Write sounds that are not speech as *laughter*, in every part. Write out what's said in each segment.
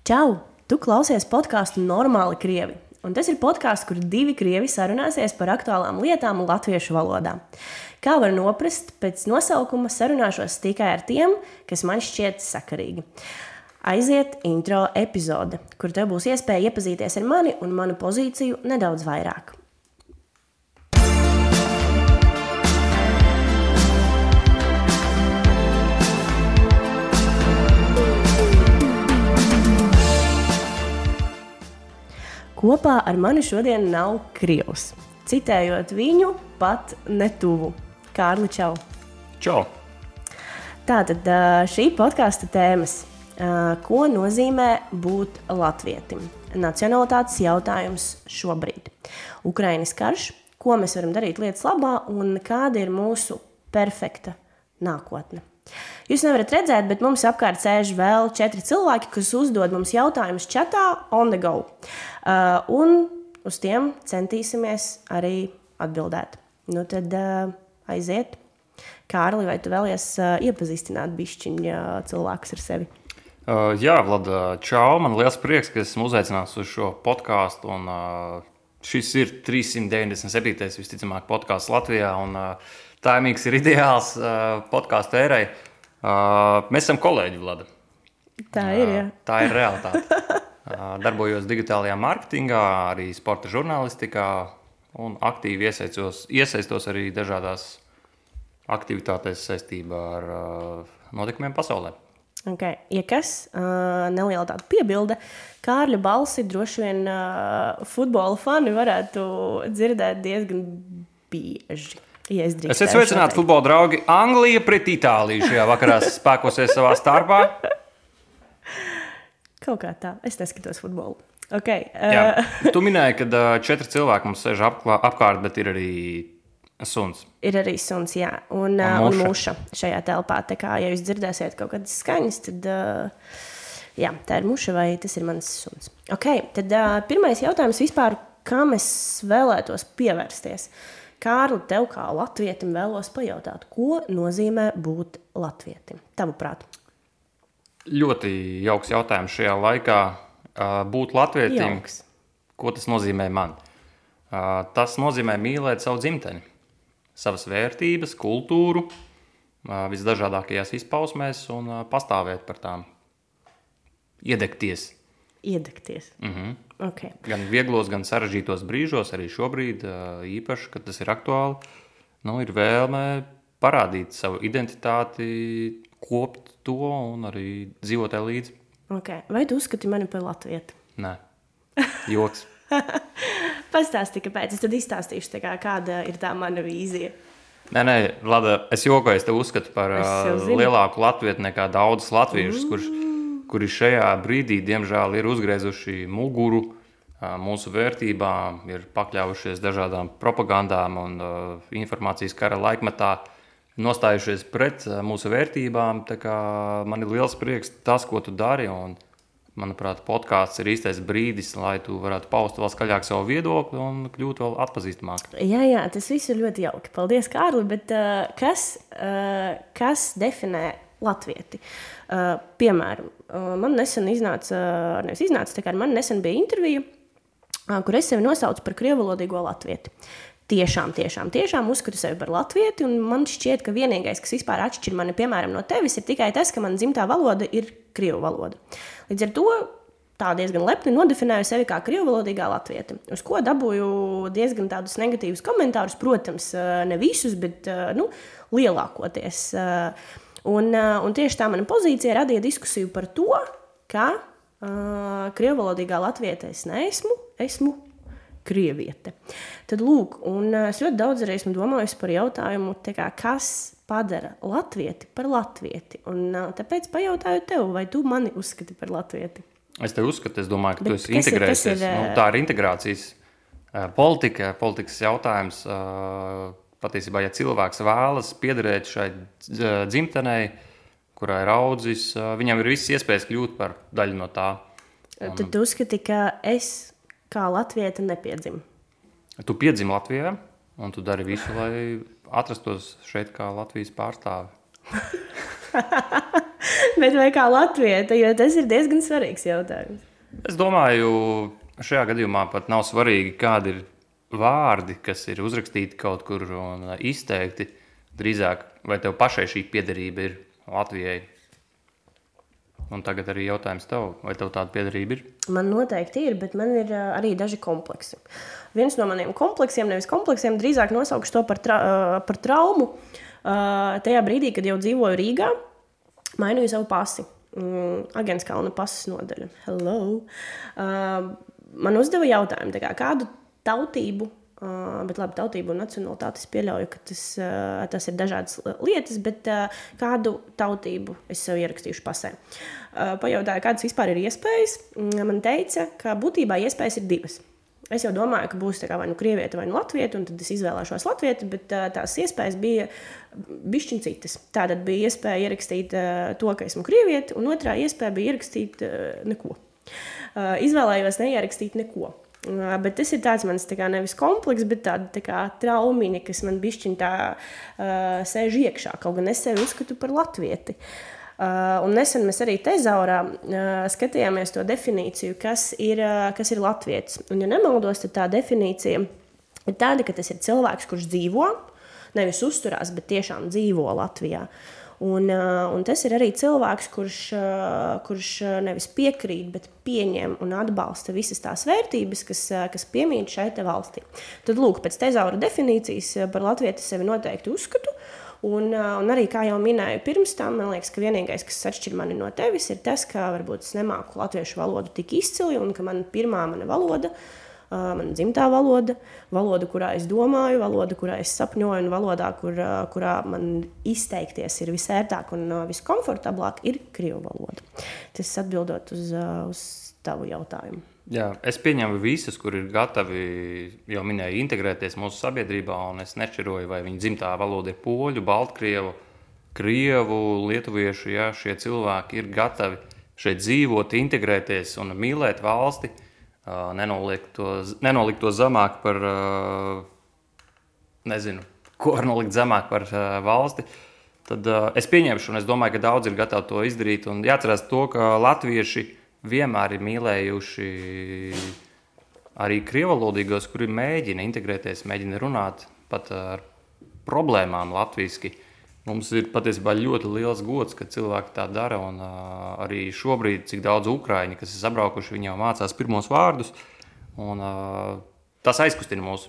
Čau! Tu klausies podkāstu Normāli Krievi. Un tas ir podkāsts, kur divi krievi sarunāsies par aktuālām lietām latviešu valodā. Kā var noprast, pēc nosaukuma sarunāšos tikai ar tiem, kas man šķiet sakarīgi. Aiziet intro epizode, kur tev būs iespēja iepazīties ar mani un manu pozīciju nedaudz vairāk. Kopā ar mani šodien nav krievs. Citējot viņu, pat netuvu. Kārli, čau! Čau! Tātad šī podkāstu tēmas, ko nozīmē būt latvietim? Nacionalitātes jautājums šobrīd. Ukraiņas karš, ko mēs varam darīt lietas labā un kāda ir mūsu perfekta nākotne. Jūs nevarat redzēt, bet mums apkārt sēž vēl četri cilvēki, kas uzdod mums jautājumus čatā, on the go. Uh, un uz tiem centīsimies arī atbildēt. Nu, tad uh, aiziet. Kārli, vai tu vēlies uh, iepazīstināt bišķiņu uh, cilvēkus ar sevi? Uh, jā, Vlada, čau. Man liels prieks, ka esmu uzaicināts uz šo podkāstu. Uh, šis ir 397. visticamāk podkāsts Latvijā. Un, uh, Taimīgs ir ideāls uh, podkāstu ērai. Uh, mēs esam kolēģi, Vlada. Tā ir. Jā. Uh, tā ir realitāte. uh, darbojos digitālajā mārketingā, arī sporta žurnālistikā un aktīvi iesaistos, iesaistos arī dažādās aktivitātēs saistībā ar uh, notikumiem pasaulē. Okay. Ja kas, uh, neliela tāda piebilde, Kārļa balsi droši vien uh, futbola fani varētu dzirdēt diezgan bieži. Ja es es esmu sveicināts futbola draugi. Anglija pret Itāliju šajā vakarā spēkosies savā starpā. Kaut kā tā. Es neskatos futbolu. Okay. Jā. Tu minēji, ka uh, četri cilvēki mums sēž apklā, apkārt, bet ir arī suns. Ir arī suns, jā, un, un, uh, un muša šajā telpā. Tā kā ja jūs dzirdēsiet kaut kādas skaņas, tad uh, jā, tā ir muša vai tas ir mans suns. Okay, tad uh, pirmais jautājums vispār, kam es vēlētos pievērsties? Kārli, tev kā latvietim vēlos pajautāt, ko nozīmē būt latvietim? Tavuprāt? Ļoti jauks jautājums šajā laikā. Būt latvietim, jauks. ko tas nozīmē man? Tas nozīmē mīlēt savu dzimteni, savas vērtības, kultūru, visdažādākajās izpausmēs un pastāvēt par tām, iedegties. Iedegties. Mm -hmm. okay. Gan vieglos, gan sarežģītos brīžos, arī šobrīd, īpaši, kad tas ir aktuāli, nu, ir vēlme parādīt savu identitāti, kopt to un arī dzīvot līdzi. Okay. Vai tu uzskati mani par latviešu? Nē, joks. *laughs* Pastāsti, kāpēc. Es tad izstāstīšu, kā, kāda ir tā mana vīzija. Nē, nē, Lada, es jokoju, es te uzskatu par lielāku latviešu nekā daudzus latviešus, mm. kurš, kuri šajā brīdī, diemžēl, ir uzgriezuši muguru mūsu vērtībām, ir pakļāvušies dažādām propagandām un informācijas kara laikmetā, nostājušies pret mūsu vērtībām. Man ir liels prieks tas, ko tu dari. Un, Manuprāt, podkāsts ir īstais brīdis, lai tu varētu paust vēl skaļāk savu viedokli un kļūt vēl atpazīstamāk. Jā, jā, tas viss ir ļoti jauki. Paldies, Kārli. Bet, uh, kas, uh, kas definē latvieti? Uh, piemēram, uh, man nesen iznāca, uh, nevis iznāca, kā man nesen bija intervija, uh, kur es sevi nosaucu par krievalodīgo latvieti. Tiešām, tiešām, tiešām uzskatu sevi par latvieti. Man šķiet, ka vienīgais, kas vispār atšķir mani piemēram, no tevis, ir tikai tas, ka mana dzimtā valoda ir krievu valoda. Līdz ar to tā diezgan lepni nodefinēju sevi kā krievalodīgā latvieta. Uz ko dabūju diezgan tādus negatīvus komentārus, protams, ne visus, bet nu, lielākoties. Un, un tieši tā mana pozīcija radīja diskusiju par to, ka uh, krievalodīgā latvieta es neesmu, esmu krieviete. Tad, lūk, un es ļoti daudz esmu domājis par jautājumu, kā, kas padara latvieti par latvieti. Un, tāpēc pajautāju tev, vai tu mani uzskati par latvieti? Es te uzskatu, es domāju, ka Bet tu esi integrējies. Ir, ir, nu, tā ir integrācijas politika, politikas jautājums. Patiesībā, ja cilvēks vēlas piederēt šai dzimtenei, kurā ir audzis, viņam ir visas iespējas kļūt par daļu no tā. Un... Tad tu uzskati, ka es kā latvieta nepiedzimu? Tu piedzimi Latvijā, un tu dari visu, lai atrastos šeit kā Latvijas pārstāve. *laughs* Bet vai kā Latvijai, jo tas ir diezgan svarīgs jautājums. Es domāju, šajā gadījumā pat nav svarīgi, kādi ir vārdi, kas ir uzrakstīti kaut kur un izteikti. Drīzāk, vai tev pašai šī piederība ir Latvijai? Un tagad arī jautājums tev, vai tev tāda piederība ir? Man noteikti ir, bet man ir arī daži kompleksi. Viens no maniem kompleksiem, nevis kompleksiem, drīzāk nosaukšu to par, tra par traumu. Tajā brīdī, kad jau dzīvoju Rīgā, mainīju savu pasi. Mm, Agents Kalna pasas nodaļa. Hello! Uh, man uzdeva jautājumu, kā, kādu tautību bet labi, tautību un nacionalitāti es pieļauju, ka tas, tas ir dažādas lietas, bet kādu tautību es sev ierakstīšu pasē. Pajautāju, kādas vispār ir iespējas. Man teica, ka būtībā iespējas ir divas. Es jau domāju, ka būs vai nu krieviete, vai nu latvieta, un tad es izvēlēšos latvieti, bet tās iespējas bija bišķiņ citas. Tātad bija iespēja ierakstīt to, ka esmu krieviete, un otrā iespēja bija ierakstīt neko. Izvēlējos neierakstīt neko. Bet tas ir tāds mans tā nevis komplekss, bet tāda tā kā traumiņa, kas man bišķiņ tā uh, sēž iekšā. Kaut gan es sevi uzskatu par latvieti. Uh, un nesen mēs arī tezaurā uh, skatījāmies to definīciju, kas ir, uh, kas ir latvietis. Un, ja nemaldos, tad tā definīcija ir tāda, ka tas ir cilvēks, kurš dzīvo, nevis uzturās, bet tiešām dzīvo Latvijā. Uh, Un, un tas ir arī cilvēks, kurš, kurš nevis piekrīt, bet pieņem un atbalsta visas tās vērtības, kas, kas piemīt šai valstī. Tad, lūk, pēc tezaura definīcijas par latviešu sevi noteikti uzskatu. Un, un arī, kā jau minēju, pirms tam, man liekas, ka vienīgais, kas atšķir mani no tevis, ir tas, ka varbūt es nemāku latviešu valodu tik izcili un ka man pirmā mana valoda ir mana dzimtā valoda, valoda, kurā es domāju, valoda, kurā es sapņoju, un valodā, kur, kurā man izteikties ir visērtāk un viskomfortablāk, ir krievu valoda. Tas atbildot uz, uz tavu jautājumu. Jā, es pieņemu visus, kuri ir gatavi, jau minēju, integrēties mūsu sabiedrībā, un es nešķiroju, vai viņa dzimtā valoda ir poļu, baltkrievu, krievu, lietuviešu. Ja, šie cilvēki ir gatavi šeit dzīvot, integrēties un mīlēt valsti. Uh, nenolikt to, nenolikt to zemāk par, nezinu, ko var nolikt zemāk par valsti. Tad es pieņemšu, un es domāju, ka daudzi ir gatavi to izdarīt. Un jāatcerās to, ka latvieši vienmēr ir mīlējuši arī krievalodīgos, kuri mēģina integrēties, mēģina runāt pat ar problēmām latviešu. Mums ir patiesībā ļoti liels gods, ka cilvēki tā dara. Un, uh, arī šobrīd, cik daudz ukrāņu, kas ir sabraukuši, viņi jau mācās pirmos vārdus. Un, uh, tas aizkustina mūs.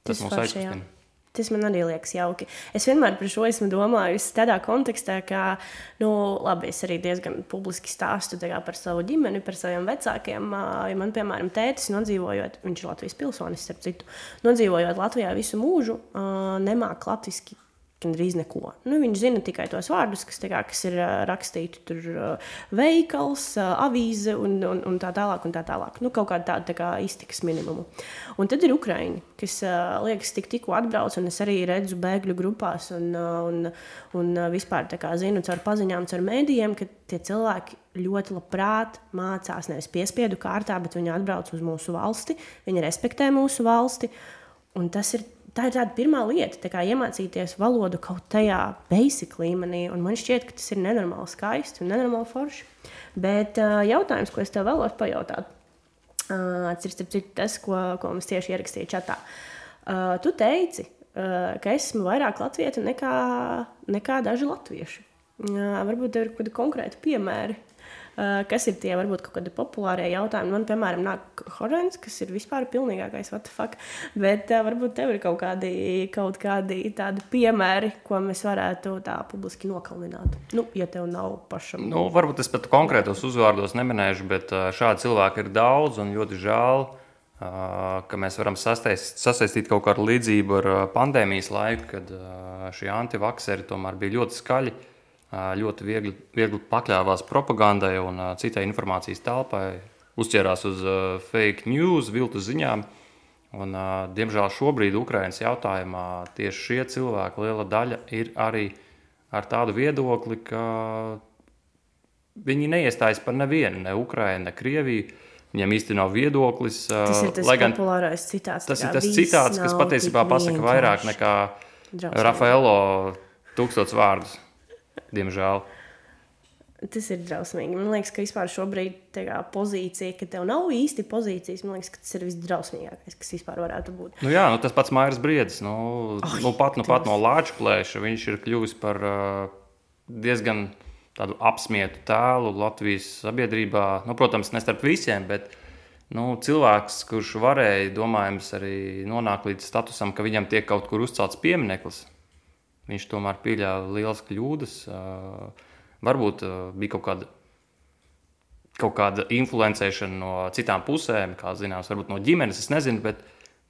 Tas, tas mūs aizkustina. Jā. Tas man arī liekas jauki. Es vienmēr par šo esmu domājusi tādā kontekstā, ka, nu, labi, es arī diezgan publiski stāstu par savu ģimeni, par saviem vecākiem. Ja man, piemēram, tētis nodzīvojot, viņš ir Latvijas pilsonis, starp citu, nodzīvojot Latvijā visu mūžu, nemāk latviešu gandrīz neko. Nu, viņš zina tikai tos vārdus, kas, kā, kas ir rakstīti tur veikals, avīze un, un, un tā tālāk. Un tā tālāk. Nu, kaut kāda tāda tā kā iztikas minimumu. Un tad ir Ukraiņi, kas liekas tik tikko atbrauc, un es arī redzu bēgļu grupās un, un, un vispār kā, zinu caur paziņām, caur mēdījiem, ka tie cilvēki ļoti labprāt mācās nevis piespiedu kārtā, bet viņi atbrauc uz mūsu valsti, viņi respektē mūsu valsti. Un tas ir tā ir tāda pirmā lieta, kā iemācīties valodu kaut tajā basic līmenī. Man šķiet, ka tas ir nenormāli skaisti un nenormāli forši. Bet uh, jautājums, ko es tev vēlos pajautāt, uh, ir tas, ko, ko mums tieši ierakstīja čatā. Uh, tu teici, uh, ka esmu vairāk latviešu nekā, nekā daži latvieši. Uh, varbūt tev ir kādi konkrēti piemēri, kas ir tie varbūt kaut kādi populārie jautājumi. Man, piemēram, nāk Horens, kas ir vispār pilnīgākais, what the fuck. Bet uh, varbūt tev ir kaut kādi, kaut kādi tādi piemēri, ko mēs varētu tā publiski nokalināt. Nu, ja tev nav pašam. Nu, varbūt es pat konkrētos uzvārdos neminēšu, bet uh, šādi cilvēki ir daudz un ļoti žēl. Uh, ka mēs varam sasteist, sasaistīt kaut kādu līdzību ar pandēmijas laiku, kad uh, šie antivakseri tomēr bija ļoti skaļi uh, ļoti viegli, viegli pakļāvās propagandai un citai informācijas telpai, uzķērās uz fake news, viltus ziņām. Un, diemžēl šobrīd Ukraiņas jautājumā tieši šie cilvēki, liela daļa, ir arī ar tādu viedokli, ka viņi neiestājas par nevienu, ne Ukraiņu, ne Krieviju. Viņam īstenībā nav viedoklis. Tas ir tas gan, populārais citāts. Tas ir tas citāts, kas patiesībā pasaka vairāk nekā Rafaelo tūkstots vārdus diemžēl. Tas ir drausmīgi. Man liekas, ka vispār šobrīd tā pozīcija, ka tev nav īsti pozīcijas, man liekas, ka tas ir visdrausmīgākais, kas vispār varētu būt. Nu jā, nu tas pats Mairis Briedis. Nu, oh, nu, pat, nu, pat no Lāča plēša viņš ir kļuvis par uh, diezgan tādu apsmietu tēlu Latvijas sabiedrībā. Nu, protams, ne starp visiem, bet nu, cilvēks, kurš varēja, domājams, arī nonākt līdz statusam, ka viņam tiek kaut kur uzcelts piemineklis, viņš tomēr pieļāva lielas kļūdas. Uh, Varbūt uh, bija kaut kāda, kaut kāda influencēšana no citām pusēm, kā zināms, varbūt no ģimenes. Es nezinu, bet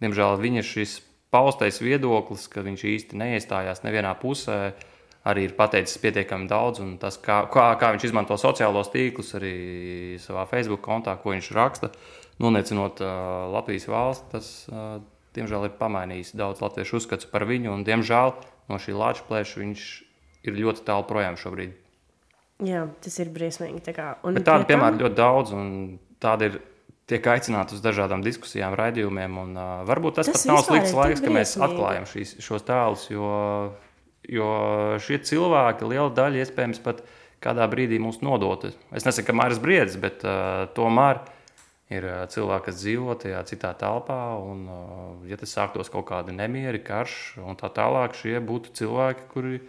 diemžēl viņa šis paustais viedoklis, ka viņš īsti neiestājās nevienā pusē, arī ir pateicis pietiekami daudz. Tas, kā, kā, kā viņš izmanto sociālos tīklus, arī savā Facebook kontā, ko viņš raksta, noniecinot uh, Latvijas valsti, tas, uh, diemžēl, ir pamainījis daudz latviešu uzskatu par viņu. Un, diemžēl no šī lāča plēša viņš ir ļoti tālu projām šobrīd. Jā, tas ir briesmīgi. Tā kā, tādu tam... piemēru ļoti daudz, un tādi ir. Tiek aicināti uz dažādām diskusijām, raidījumiem. Un, uh, varbūt tas, tas pat nav slikts laiks, ka mēs atklājam šīs, šos tēlus, jo, jo šie cilvēki liela daļa iespējams pat kādā brīdī mūs nodota. Es nesaku, ka Mārcis Briedis, bet uh, tomēr ir cilvēki, kas dzīvo tajā citā telpā. Un, ja tas sāktos kaut kādi nemieri, karš un tā tālāk, šie būtu cilvēki, kuri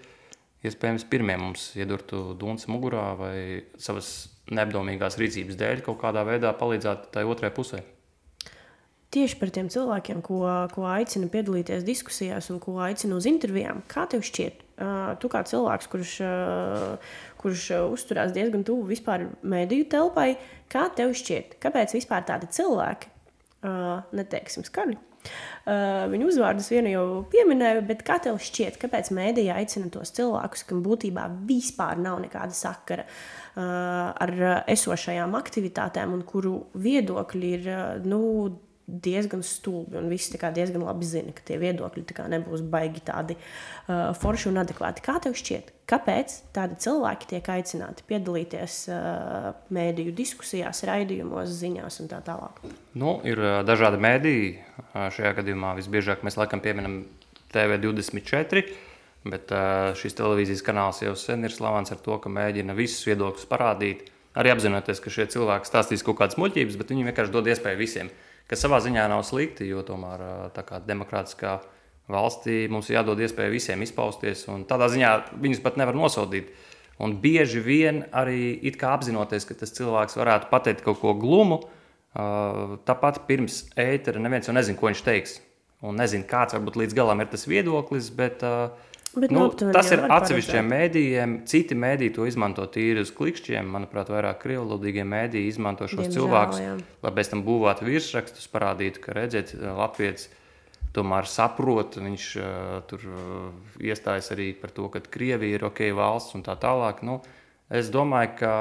iespējams pirmie mums iedurtu dūns mugurā vai savas neapdomīgās rīcības dēļ kaut kādā veidā palīdzētu tai otrai pusē. Tieši par tiem cilvēkiem, ko, ko aicina piedalīties diskusijās un ko aicina uz intervijām, kā tev šķiet? Tu kā cilvēks, kurš, kurš uzturās diezgan tuvu vispār mediju telpai, kā tev šķiet, kāpēc vispār tādi cilvēki, neteiksim skaļi, viņu uzvārdus vienu jau pieminēju, bet kā tev šķiet, kāpēc mēdīja aicina tos cilvēkus, kam būtībā vispār nav nekāda sakara ar esošajām aktivitātēm un kuru viedokļi ir nu, diezgan stulbi. Un viss diezgan labi zina, ka tie viedokļi nebūs baigi tādi uh, forši un adekvāti. Kā tev šķiet, kāpēc tādi cilvēki tiek aicināti piedalīties uh, mēdīju diskusijās, raidījumos, ziņās un tā tālāk? Nu, ir uh, dažādi mēdīji. Uh, šajā gadījumā visbiežāk mēs laikam pieminam TV24. Bet uh, šis televīzijas kanāls jau sen ir slavens ar to, ka mēģina visus viedokļus parādīt. Arī apzinoties, ka šie cilvēki stāstīs kaut kādas muļķības, bet viņi vienkārši dod iespēju visiem uh, kas savā ziņā nav slikti, jo tomēr tā kā demokrātiskā valstī mums ir jādod iespēja visiem izpausties, un tādā ziņā viņus pat nevar nosodīt. Un bieži vien arī apzinoties, ka tas cilvēks varētu pateikt kaut ko glumu, tāpat pirms ētera neviens jau nezina, ko viņš teiks. Un nezinu, kāds varbūt līdz galam ir tas viedoklis, bet uh, Bet, nu, nu, tas ir atsevišķiem mēdījiem. Citi mēdīji to izmanto tīri uz klikšķiem. Manuprāt, vairāk krievlodīgie mēdīji izmanto šos Diemžēl, cilvēkus, jā. lai pēc tam būvētu virsrakstus, parādītu, ka redziet, Latvijas tomēr saprot. Viņš uh, tur uh, iestājas arī par to, ka Krievija ir ok valsts un tā tālāk. Nu, es domāju, ka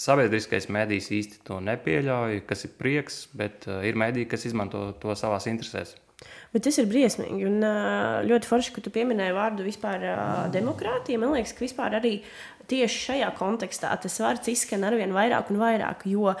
sabiedriskais mēdījis īsti to nepieļauj, kas ir prieks, bet uh, ir mēdīji, kas izmanto to savās interesēs. Bet tas ir briesmīgi. Un ļoti forši, ka tu pieminēji vārdu vispār demokrātija. Man liekas, ka vispār arī tieši šajā kontekstā tas vārds izskan ar vien vairāk un vairāk, jo uh,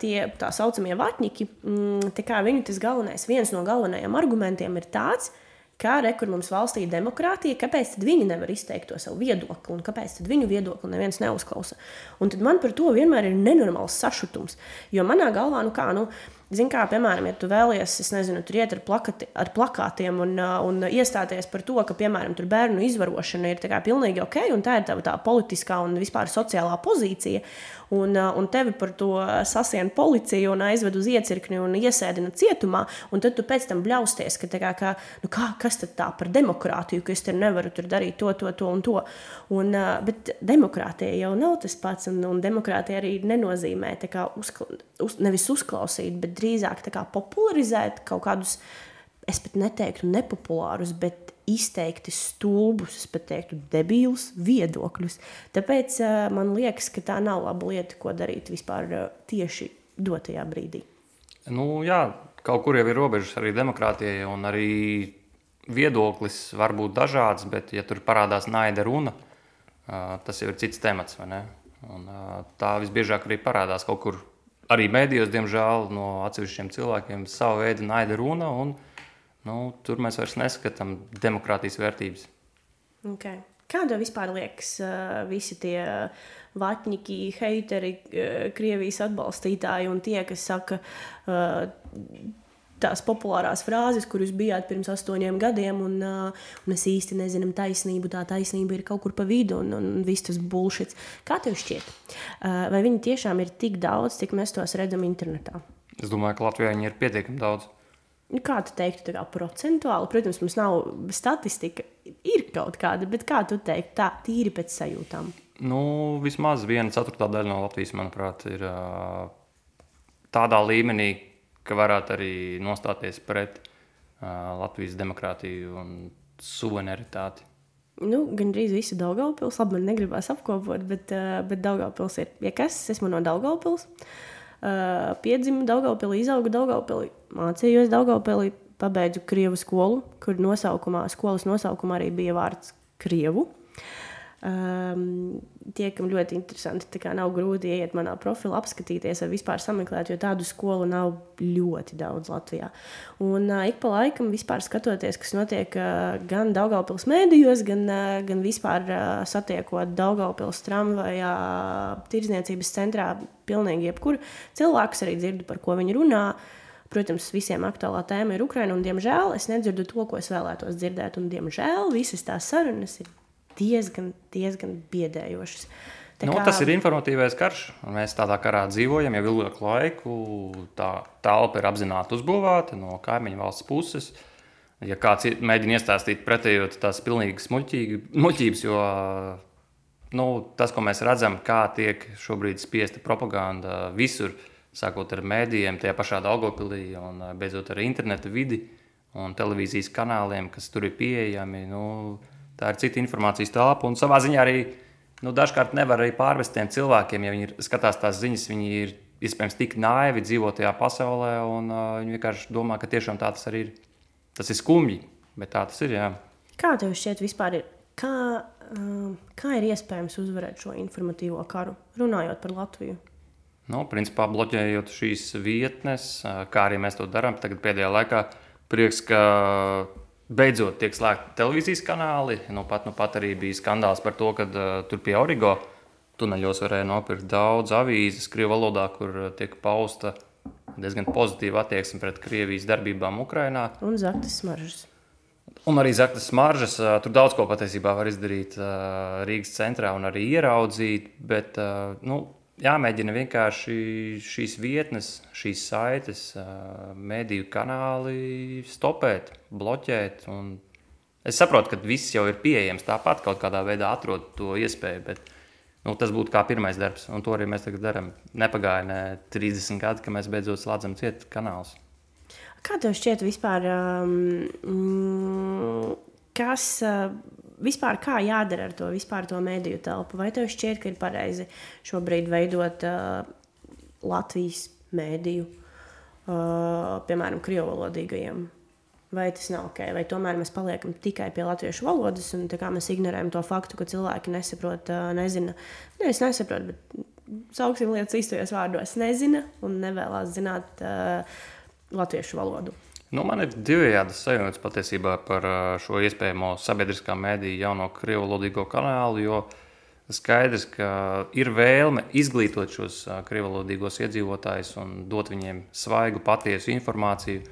tie tā saucamie vatņiki, mm, viņu tas galvenais, viens no galvenajiem argumentiem ir tāds, kā re, kur mums valstī ir demokrātija, kāpēc viņi nevar izteikt to savu viedokli un kāpēc viņu viedokli neviens neuzklausa. Un tad man par to vienmēr ir nenormāls sašutums. Jo manā galvā, nu kā, nu, Zini, kā piemēram, ja tu vēlies, es nezinu, tur iet ar, plakati, ar plakātiem un, uh, un iestāties par to, ka, piemēram, tur bērnu izvarošana ir pilnīgi ok, un tā ir tā, tā politiskā un vispār sociālā pozīcija, un, uh, un tevi par to sasien policija un aizved uz iecirkni un iesēdina cietumā, un tad tu pēc tam bļausties, ka, kā, kā, nu kā, kas tad tā par demokrātiju, ka es tur nevaru tur darīt to, to, to un to. Un, uh, bet demokrātija jau nav tas pats, un, un demokrātija arī nenozīmē uzkla, uz, nevis uzklausīt, bet drīzāk popularizēt kaut kādus, es pat neteiktu nepopulārus, bet izteikti stulbus, es pat teiktu, debilus viedokļus. Tāpēc uh, man liekas, ka tā nav laba lieta, ko darīt vispār uh, tieši dotajā brīdī. Nu, jā, kaut kur jau ir robežas arī demokrātijai, un arī viedoklis var būt dažāds, bet, ja tur parādās naida runa, uh, tas jau ir cits temats. Un, tā visbiežāk arī parādās kaut kur arī mēdījos, diemžēl, no atsevišķiem cilvēkiem sava veida naida runa. Un, nu, tur mēs vairs neskatām demokrātijas vērtības. Okay. Kā tev vispār liekas, visi tie vatņiki, heiteri, Krievijas atbalstītāji un tie, kas saka, tās populārās frāzes, kur jūs bijāt pirms astoņiem gadiem, un, un es īsti nezinu taisnību. Tā taisnība ir kaut kur pa vidu, un, un viss tas bullshit. Kā tev šķiet? Vai viņi tiešām ir tik daudz, cik mēs tos redzam internetā? Es domāju, ka Latvijā viņi ir pietiekami daudz. Nu, kā tu teiktu, kā procentuāli? Protams, mums nav statistika, ir kaut kāda, bet kā tu teiktu, tā tīri pēc sajūtām? Nu, vismaz viena ceturtā daļa no Latvijas, manuprāt, ir tādā līmenī, ka varētu arī nostāties pret Latvijas demokrātiju un suverenitāti. Nu, Gan drīz visu Daugaupils, labi, man negribās apkopot, bet, bet Daugaupils ir, ja kas, esmu no Daugaupils. Uh, Uh, piedzimu Daugaupilī, izaugu Daugaupilī, mācījos Daugaupilī, pabeidzu Krievu skolu, kur nosaukumā, skolas nosaukumā arī bija vārds Krievu. Um, tiekam ļoti interesanti. Tā kā nav grūti ieiet manā profilā, apskatīties vai vispār sameklēt, jo tādu skolu nav ļoti daudz Latvijā. Un uh, ik pa laikam vispār skatoties, kas notiek uh, gan Daugaupils mēdījos, gan, uh, gan vispār uh, satiekot Daugaupils tramvajā, tirzniecības centrā, pilnīgi jebkuru cilvēku arī dzirdu, par ko viņi runā. Protams, visiem aktuālā tēma ir Ukraina, un, diemžēl, es nedzirdu to, ko es vēlētos dzirdēt. Un, diemžēl, visas tās sarunas ir diezgan, diezgan biedējošas. Tā nu, kā... Tas ir informatīvais karš. Mēs tādā karā dzīvojam jau ilgāku laiku. Tā telpa ir apzināti uzbūvēta no kaimiņu valsts puses. Ja kāds mēģina iestāstīt pretējo, tas ir pilnīgi muļķības, jo nu, tas, ko mēs redzam, kā tiek šobrīd spiesta propaganda visur, sākot ar mēdījiem, tajā pašā Dārgopilī un beidzot ar internetu vidi un televīzijas kanāliem, kas tur ir pieejami. Nu, tā ir cita informācijas telpa. Un savā ziņā arī nu, dažkārt nevar arī pārvest tiem cilvēkiem, ja viņi ir, skatās tās ziņas, viņi ir iespējams tik naivi dzīvo tajā pasaulē, un uh, viņi vienkārši domā, ka tiešām tā tas arī ir. Tas ir skumji, bet tā tas ir. Jā. Kā tev šķiet, vispār ir? Kā, uh, kā ir iespējams uzvarēt šo informatīvo karu, runājot par Latviju? Nu, principā, bloķējot šīs vietnes, kā arī mēs to darām, tagad pēdējā laikā prieks, ka beidzot tiek slēgti televīzijas kanāli. Nu, pat, nu, pat arī bija skandāls par to, ka uh, tur pie Origo tuneļos varēja nopirkt daudz avīzes Krievijas valodā, kur uh, tiek pausta diezgan pozitīva attieksme pret Krievijas darbībām Ukrajinā. Un zaktas smaržas. Un arī zaktas smaržas. Uh, tur daudz ko patiesībā var izdarīt uh, Rīgas centrā un arī ieraudzīt. Bet, uh, nu, jāmēģina vienkārši šīs vietnes, šīs saites, mediju kanāli stopēt, bloķēt. Es saprotu, ka viss jau ir pieejams tāpat, kaut kādā veidā atrod to iespēju. Bet, nu, tas būtu kā pirmais darbs, un to arī mēs tagad darām. Nepagāja ne 30 gadi, kad mēs beidzot slēdzam cietu kanālus. Kā tev šķiet, vispār, um, kas uh, vispār kā jādara ar to, to mediju telpu? Vai tev šķiet, ka ir pareizi šobrīd veidot uh, Latvijas mēdīju, uh, piemēram, krievu valodīgajiem? Vai tas nav ok, vai tomēr mēs paliekam tikai pie latviešu valodas, un mēs ignorējam to faktu, ka cilvēki nesaprot, uh, nezina, nevis nesaprot, bet sauksim lietas īstajos vārdos, nezina un nevēlas zināt uh, latviešu valodu. Nu, man ir divējādas sajūtas patiesībā par šo iespējamo sabiedriskā mēdīja jauno krievu valodīgo kanālu. Jo skaidrs, ka ir vēlme izglītot šos krievu valodīgos iedzīvotājus un dot viņiem svaigu, patiesu informāciju.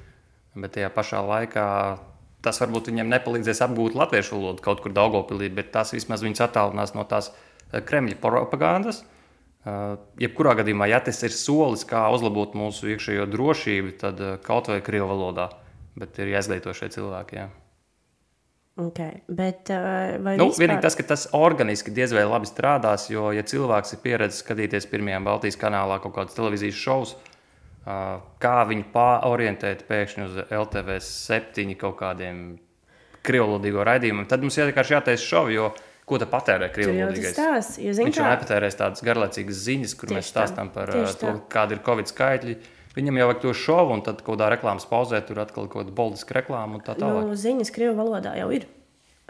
Bet tajā pašā laikā tas varbūt viņiem nepalīdzēs apgūt latviešu valodu kaut kur Daugopilī, bet tas vismaz viņus attālinās no tās Kremļa propagandas. Uh, jebkurā gadījumā, ja tas ir solis, kā uzlabot mūsu iekšējo drošību, tad uh, kaut vai krievu valodā, bet ir jāizglīto šie cilvēki. Jā. Okay, bet, uh, nu, vispār... Vienīgi tas, ka tas organiski diez vai labi strādās, jo, ja cilvēks ir pieredzējis skatīties pirmajā Baltijas kanālā kaut kādas televīzijas šovus, uh, kā viņu pārorientēt pēkšņi uz LTV septiņi kaut kādiem krievlodīgo raidījumiem, tad mums vienkārši jātaisa šovi, jo Ko tu patērē krievlīgais? Viņš jau nepatērēs tādas garlaicīgas ziņas, kur mēs stāstām par uh, to, kāda ir Covid skaitļi. Viņam jau vajag to šovu, un tad kaut kādā reklāmas pauzē tur atkal kaut kāda boldiska reklāma un tā tālāk. Nu, ziņas krievu valodā jau ir.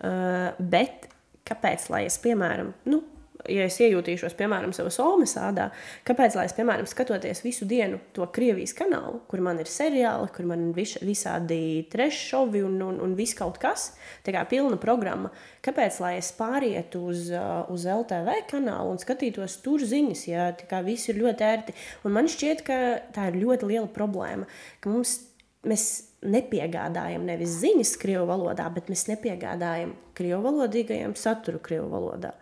Uh, bet kāpēc, lai es, piemēram, nu, ja es iejūtīšos, piemēram, savā somas ādā, kāpēc, lai es, piemēram, skatoties visu dienu to Krievijas kanālu, kur man ir seriāli, kur man ir vis, visādi trešovi un, un, un viss kaut kas, tā kā pilna programma, kāpēc, lai es pārietu uz, uh, uz LTV kanālu un skatītos tur ziņas, ja tā kā viss ir ļoti ērti. Un man šķiet, ka tā ir ļoti liela problēma, ka mums, mēs nepiegādājam nevis ziņas krievu valodā, bet mēs nepiegādājam krievu valodīgajiem saturu krievu valodā.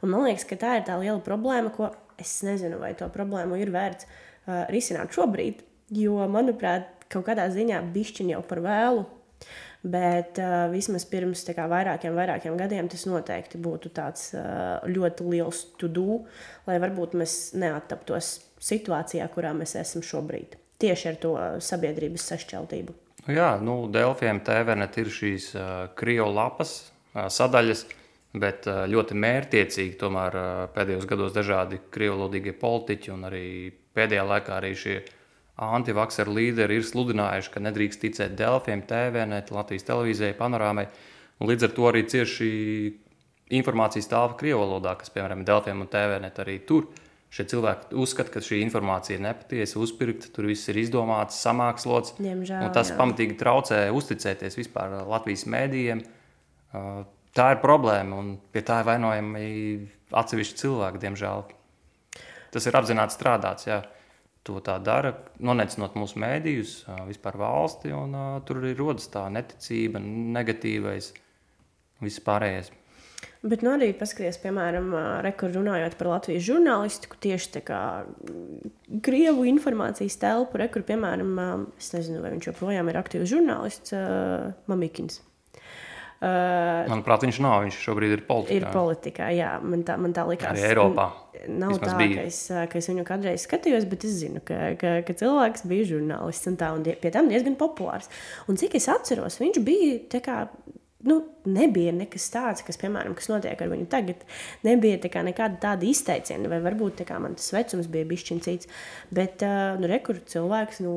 Un man liekas, ka tā ir tā liela problēma, ko es nezinu, vai to problēmu ir vērts uh, risināt šobrīd. Jo, manuprāt, kaut kādā ziņā bišķiņ jau par vēlu. Bet uh, vismaz pirms kā, vairākiem, vairākiem gadiem tas noteikti būtu tāds uh, ļoti liels to-do, lai varbūt mēs neattaptos situācijā, kurā mēs esam šobrīd. Tieši ar to sabiedrības sašķeltību. Jā, nu, Delfiem TVNet ir šīs uh, krievu lapas uh, sadaļas, uh, Bet ļoti mērķiecīgi tomēr pēdējos gados dažādi krievlodīgie politiķi un arī pēdējā laikā arī šie antivakseru līderi ir sludinājuši, ka nedrīkst ticēt Delfiem, TVNet, Latvijas televīzijai, panorāmai. Līdz ar to arī cieši informācijas tālpa krievu valodā, kas, piemēram, Delfiem un TVNet arī tur. Šie cilvēki uzskata, ka šī informācija ir nepatiesa, uzpirkta, tur viss ir izdomāts, samākslots. Diemžēl, tas jā. pamatīgi traucē uzticēties vispār Latvijas mēdījiem tā ir problēma, un pie tā ir vainojami atsevišķi cilvēki, diemžēl. Tas ir apzināti strādāts. Jā. To tā dara, noneicinot mūsu mēdījus, vispār valsti, un uh, tur arī rodas tā neticība, negatīvais, viss pārējais. Bet nu, arī paskatieties, piemēram, runājot par Latvijas žurnālistiku, tieši tā kā Krievu informācijas telpu, rekur, piemēram, es nezinu, vai viņš joprojām ir aktīvs žurnālists, Mamikins. Uh, Manuprāt, viņš nav. Viņš šobrīd ir politikā. Ir politikā, jā. Man tā, man tā likās. Arī Eiropā. Nav Vismaz tā, bija. ka es, ka es viņu kādreiz skatījos, bet es zinu, ka, ka, ka cilvēks bija žurnālists un tā, un die, pie tam diezgan populārs. Un cik es atceros, viņš bija kā, nu, nebija nekas tāds, kas, piemēram, kas notiek ar viņu tagad. Nebija tā nekāda tāda izteiciena, vai varbūt kā, man tas vecums bija bijis cits. Bet, nu, rekur cilvēks no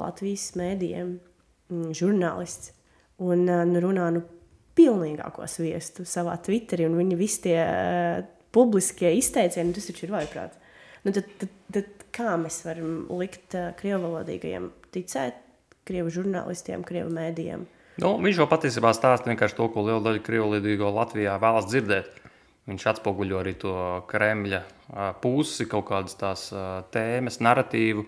Latvijas mēdījiem, mm, žurnālists, un nu, runā nu, pilnīgāko sviestu savā Twitterī, un viņa visi tie uh, publiskie izteicieni, tas taču ir vaiprāts. Nu, tad, tad, tad kā mēs varam likt uh, krievu valodīgajiem ticēt, krievu žurnālistiem, krievu mēdījiem? Nu, viņš jau patiesībā stāsta vienkārši to, ko liela daļa krievu valodīgo Latvijā vēlas dzirdēt. Viņš atspoguļo arī to Kremļa uh, pusi, kaut kādas tās uh, tēmas, narratīvu.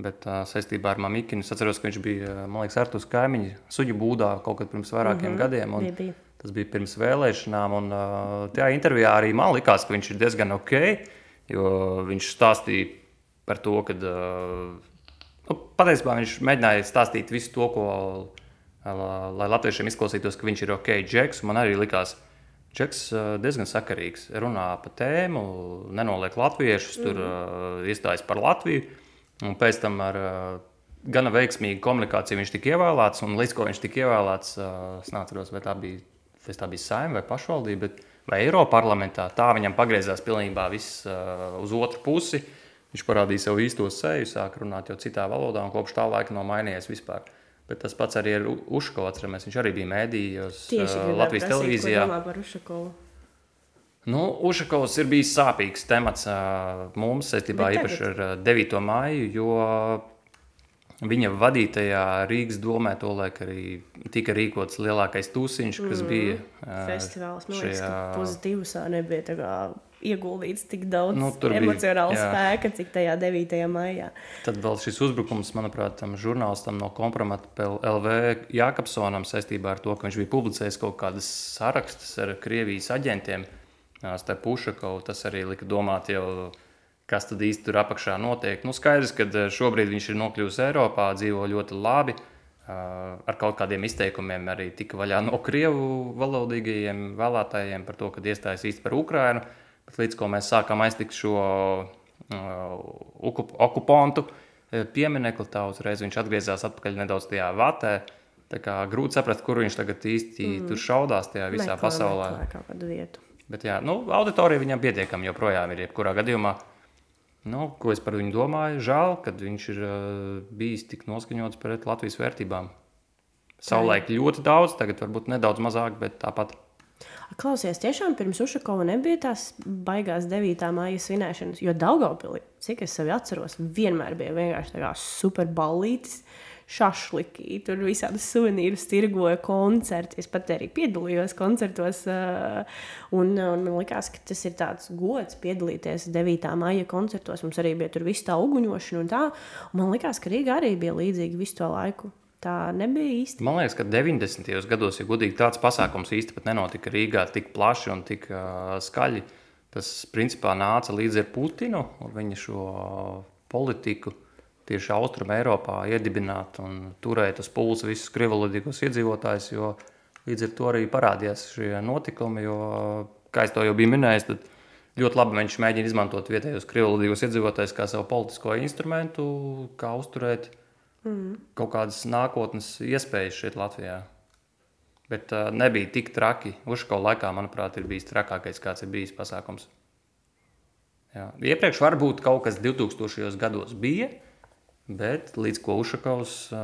Bet uh, saistībā ar Mamikinu es atceros, ka viņš bija liekas, Artus kaimiņš suģu būdā kaut kad pirms vairākiem mm -hmm. gadiem. Bija, bija. Tas bija pirms vēlēšanām. Un, uh, tajā intervijā arī man likās, ka viņš ir diezgan ok. Jo viņš stāstīja par to, ka uh, nu, patiesībā viņš mēģināja stāstīt visu to, ko, uh, lai latviešiem izklausītos, ka viņš ir ok. Džeks, man arī likās, Džeks uh, diezgan sakarīgs. Runā par tēmu, nenoliek latviešus, mm tur uh, iestājas par Latviju. Un pēc tam ar uh, gana veiksmīgu komunikāciju viņš tika ievēlēts. Un līdz ko viņš tika ievēlēts, uh, es neatceros, vai tā bija, tā bija saima vai pašvaldība, bet, vai Eiropas parlamentā. Tā viņam pagriezās pilnībā viss uh, uz otru pusi. Viņš parādīja savu īsto seju, sāka runāt jau citā valodā, un kopš tā laika nav mainījies vispār. Bet tas pats arī ir Uškovs, viņš arī bija mēdījos uh, Latvijas prasīt, televīzijā. Par Ušakovu. Nu, Ušakovs ir bijis sāpīgs temats mums saistībā īpaši ar uh, 9. māju, jo viņa vadītajā Rīgas domē tolaik arī tika rīkots lielākais tūsiņš, kas mm. bija festivāls. Man liekas, šajā... ka pozitīvusā nebija tā kā ieguldīts tik daudz nu, emocionāla bija, spēka, cik tajā 9. maijā. Tad vēl šis uzbrukums, manuprāt, tam žurnālistam no kompromata LV Jākapsonam saistībā ar to, ka viņš bija publicējis kaut kādas sarakstus ar Krievijas aģentiem starp Pušakovu. Tas arī lika domāt, jau, kas tad īsti tur apakšā notiek. Nu, skaidrs, ka šobrīd viņš ir nokļuvis Eiropā, dzīvo ļoti labi. Ar kaut kādiem izteikumiem arī tika vaļā no krievu valodīgajiem vēlētājiem par to, ka iestājas īsti par Ukrajinu. Bet līdz ko mēs sākām aiztikt šo uh, okupantu pieminekli, tā uzreiz viņš atgriezās atpakaļ nedaudz tajā vatē. Tā kā grūti saprast, kur viņš tagad īsti mm. tur šaudās tajā visā meklē, pasaulē. Meklē. Bet jā, nu, auditorija viņam pietiekami joprojām ir. Jebkurā gadījumā, nu, ko es par viņu domāju, žēl, ka viņš ir uh, bijis tik noskaņots pret Latvijas vērtībām. Savulaik ļoti daudz, tagad varbūt nedaudz mazāk, bet tāpat. Klausies, tiešām pirms Ušakova nebija tās baigās 9. māja svinēšanas, jo Daugopilī, cik es sevi atceros, vienmēr bija vienkārši tā kā superballītis. Šašliki, tur visādas suvenīrus tirgoja koncerti. Es pat arī piedalījos koncertos. Uh, un, un man liekas, ka tas ir tāds gods piedalīties 9. maija koncertos. Mums arī bija tur viss tā uguņošana un tā. Un man liekas, ka Rīgā arī bija līdzīgi visu to laiku. Tā nebija īsti. Man liekas, ka 90. gados, ja godīgi, tāds pasākums īstenībā nenotika Rīgā tik plaši un tik uh, skaļi. Tas principā nāca līdz ar Putinu un viņa šo politiku tieši Austrum Eiropā iedibināt un turēt uz pulsa visus krivalodīgos iedzīvotājus, jo līdz ar to arī parādījās šie notikumi, jo, kā es to jau biju minējis, tad ļoti labi viņš mēģina izmantot vietējos krivalodīgos iedzīvotājus kā savu politisko instrumentu, kā uzturēt mm. kaut kādas nākotnes iespējas šeit Latvijā. Bet uh, nebija tik traki. Uzškola laikā, manuprāt, ir bijis trakākais, kāds ir bijis pasākums. Jā. Iepriekš varbūt kaut kas 2000. gados bija, bet līdz ko Ušakovs uh,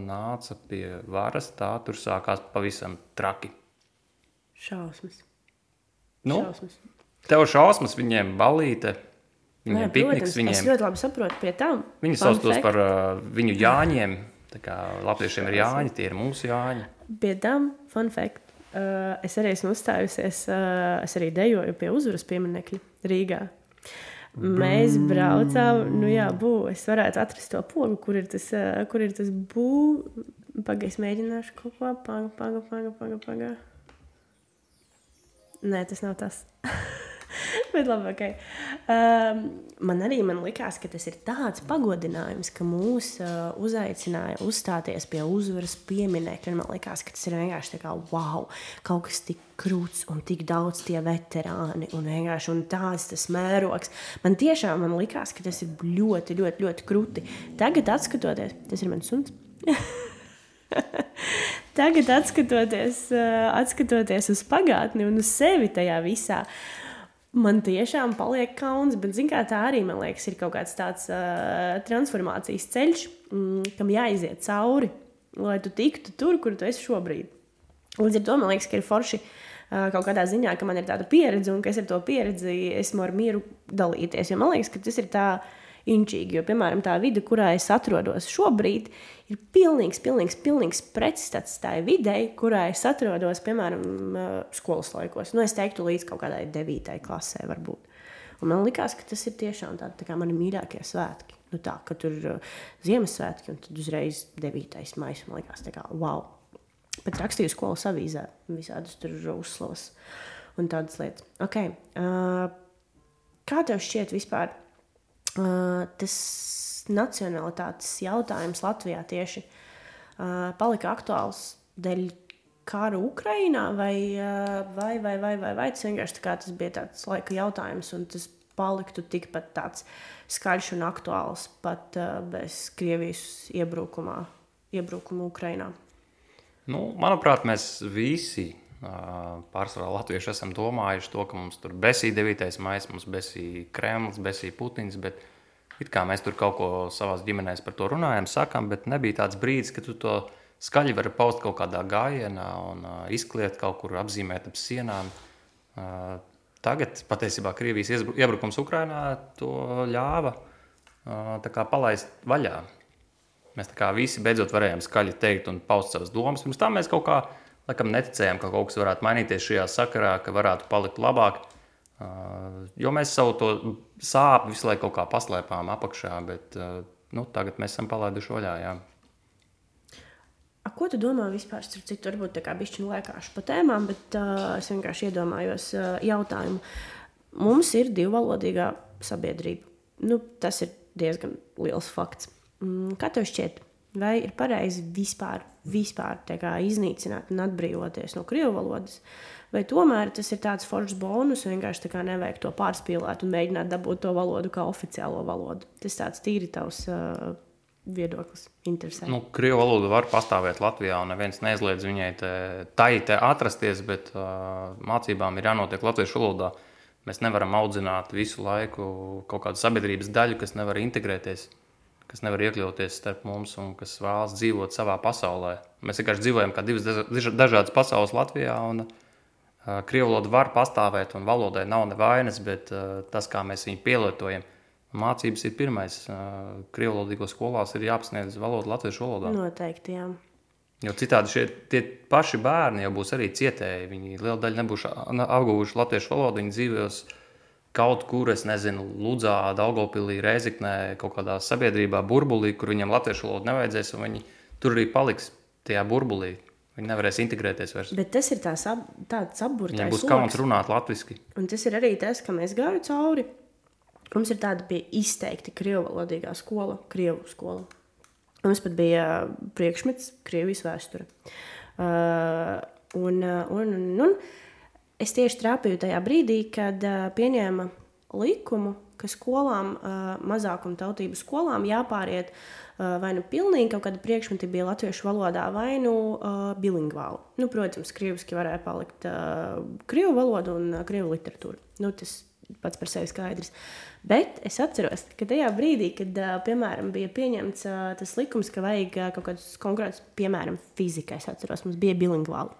nāca pie varas, tā tur sākās pavisam traki. Šausmas. Nu, šausmas. Tev šausmas, viņiem balīte, Viņiem ir pikniks. Viņiem... Es ļoti labi saprotu pie tam. Viņi sauc tos par uh, viņu jāņiem. Tā kā latviešiem ir jāņi, tie ir mūsu jāņi. Pie tam, fun fact, uh, es arī esmu uzstājusies, uh, es arī dejoju pie uzvaras pieminekļa Rīgā. Mēs braucām, nu jā, bū, es varētu atrast to pogu, kur ir tas, kur ir tas bū. Pagaidzi, mēģināšu kaut ko paga, paga, paga, paga, paga. Nē, tas nav tas. *laughs* *laughs* Bet labi, okay. um, man arī man likās, ka tas ir tāds pagodinājums, ka mūs uh, uzaicināja uzstāties pie uzvaras pieminiekļa. Man liekas, ka tas ir vienkārši tā kā wow, kaut kas tik krūts un tik daudz tie veterāni un vienkārši un tāds tas mērogs. Man tiešām man likās, ka tas ir ļoti, ļoti, ļoti krūti. Tagad, skatoties, tas ir mans suns. *laughs* Tagad, skatoties, uh, skatoties uz pagātni un uz sevi tajā visā, uh, man tiešām paliek kauns, bet kā, tā arī man liekas, ir kaut kāds tāds uh, transformācijas ceļš, mm, kam jāiziet cauri, lai tu tiktu tur, kur tu esi šobrīd. Līdz ar to man liekas, ka ir forši uh, kaut kādā ziņā, ka man ir tāda pieredze un ka es ar to pieredzi esmu ar mieru dalīties. Jo man liekas, ka tas ir tā inčīgi, jo, piemēram, tā vide, kurā es atrodos šobrīd, ir pilnīgs, pilnīgs, pilnīgs pretstats tai videi, kurā es atrodos, piemēram, skolas laikos. Nu, es teiktu, līdz kaut kādai devītai klasē, varbūt. Un man liekas, ka tas ir tiešām tā kā mani mīļākie svētki. Nu, tā, ka tur ir uh, Ziemassvētki, un tad uzreiz 9. maija. Man liekas, kā, wow. Pat rakstīju skolas avīzē, visādas tur uzslavas un tādas lietas. Okay. Uh, kā tev šķiet vispār tas? nacionalitātes jautājums Latvijā tieši palika aktuāls dēļ kara Ukrajinā, vai, vai, vai, vai, vai, vai tas vienkārši tā tas bija tāds laika jautājums, un tas paliktu tikpat tāds skaļš un aktuāls pat uh, bez Krievijas iebrukumā, iebrukuma Ukrajinā. Nu, manuprāt, mēs visi pārsvarā latvieši esam domājuši to, ka mums tur besīja 9. maija, mums besīja Kremlis, besīja Putins. Bet It kā mēs tur kaut ko savā ģimenē par to runājam, sakām, bet nebija tāds brīdis, kad tu to skaļi vari paust kaut kādā gājienā un izkliegt kaut kur apzīmēt ap sienām. Tagad patiesībā Krievijas iebrukums Ukrajinā to ļāva uh, palaist vaļā. Mēs visi beidzot varējām skaļi teikt un paust savas domas. Pirms tam mēs kaut kā laikam, neticējām, ka kaut kas varētu mainīties šajā sakarā, ka varētu palikt labāk. Uh, jo mēs savu to sāpju visu laiku kaut kā paslēpām apakšā, bet uh, nu, tagad mēs esam palaiduši vaļā. Jā. A, ko tu domā vispār? Starp citu, varbūt tā kā bišķiņu lēkāšu pa tēmām, bet uh, es vienkārši iedomājos uh, jautājumu. Mums ir divvalodīgā sabiedrība. Nu, tas ir diezgan liels fakts. Mm, kā tev šķiet, vai ir pareizi vispār, vispār kā, iznīcināt un atbrīvoties no krievu valodas? Uh, Vai tomēr tas ir tāds foršs bonus, vienkārši tā kā nevajag to pārspīlēt un mēģināt dabūt to valodu kā oficiālo valodu? Tas tāds tīri tavs uh, viedoklis. Interesanti. Nu, Krievu valoda var pastāvēt Latvijā, un neviens neizliedz viņai te, tai te atrasties, bet uh, mācībām ir jānotiek latviešu valodā. Mēs nevaram audzināt visu laiku kaut kādu sabiedrības daļu, kas nevar integrēties, kas nevar iekļauties starp mums un kas vēlas dzīvot savā pasaulē. Mēs vienkārši dzīvojam kā divas dažādas pasaules Latvijā. Un, uh, Krievu valoda var pastāvēt, un valodai nav nevainas, bet tas, kā mēs viņu pielietojam, mācības ir pirmais. Krievu valodīgos skolās ir jāapsniedz valoda latviešu valodā. Noteikti, jā. Jo citādi šie tie paši bērni jau būs arī cietēji. Viņi liela daļa nebūs apguvuši latviešu valodu, viņi dzīvos kaut kur, es nezinu, Ludzā, Daugopilī, Reizeknē, kaut kādā sabiedrībā, burbulī, kur viņam latviešu valodu nevajadzēs, un viņi tur arī paliks tajā burbulī. Viņi nevarēs integrēties vairs. Bet tas ir tās ap, tāds apburtais. Viņam būs kauns runāt latviešu. Un tas ir arī tas, ka mēs gājām cauri. Mums ir tāda izteikti krievu valodīgā skola, krievu skola. Mums pat bija priekšmets, krievijas vēsture. Uh, un, un, un, un es tieši trāpīju tajā brīdī, kad uh, pieņēma likumu, ka skolām, uh, mazākuma tautību skolām jāpāriet uh, vai nu pilnīgi kaut kāda priekšmeti bija latviešu valodā, vai nu uh, bilingvāli. Nu, protams, krieviski varēja palikt uh, krievu valoda un uh, krievu literatūra. Nu, tas pats par sevi skaidrs. Bet es atceros, ka tajā brīdī, kad, piemēram, bija pieņemts tas likums, ka vajag kaut kādus konkrētus, piemēram, fizikai, es atceros, mums bija bilingvāli.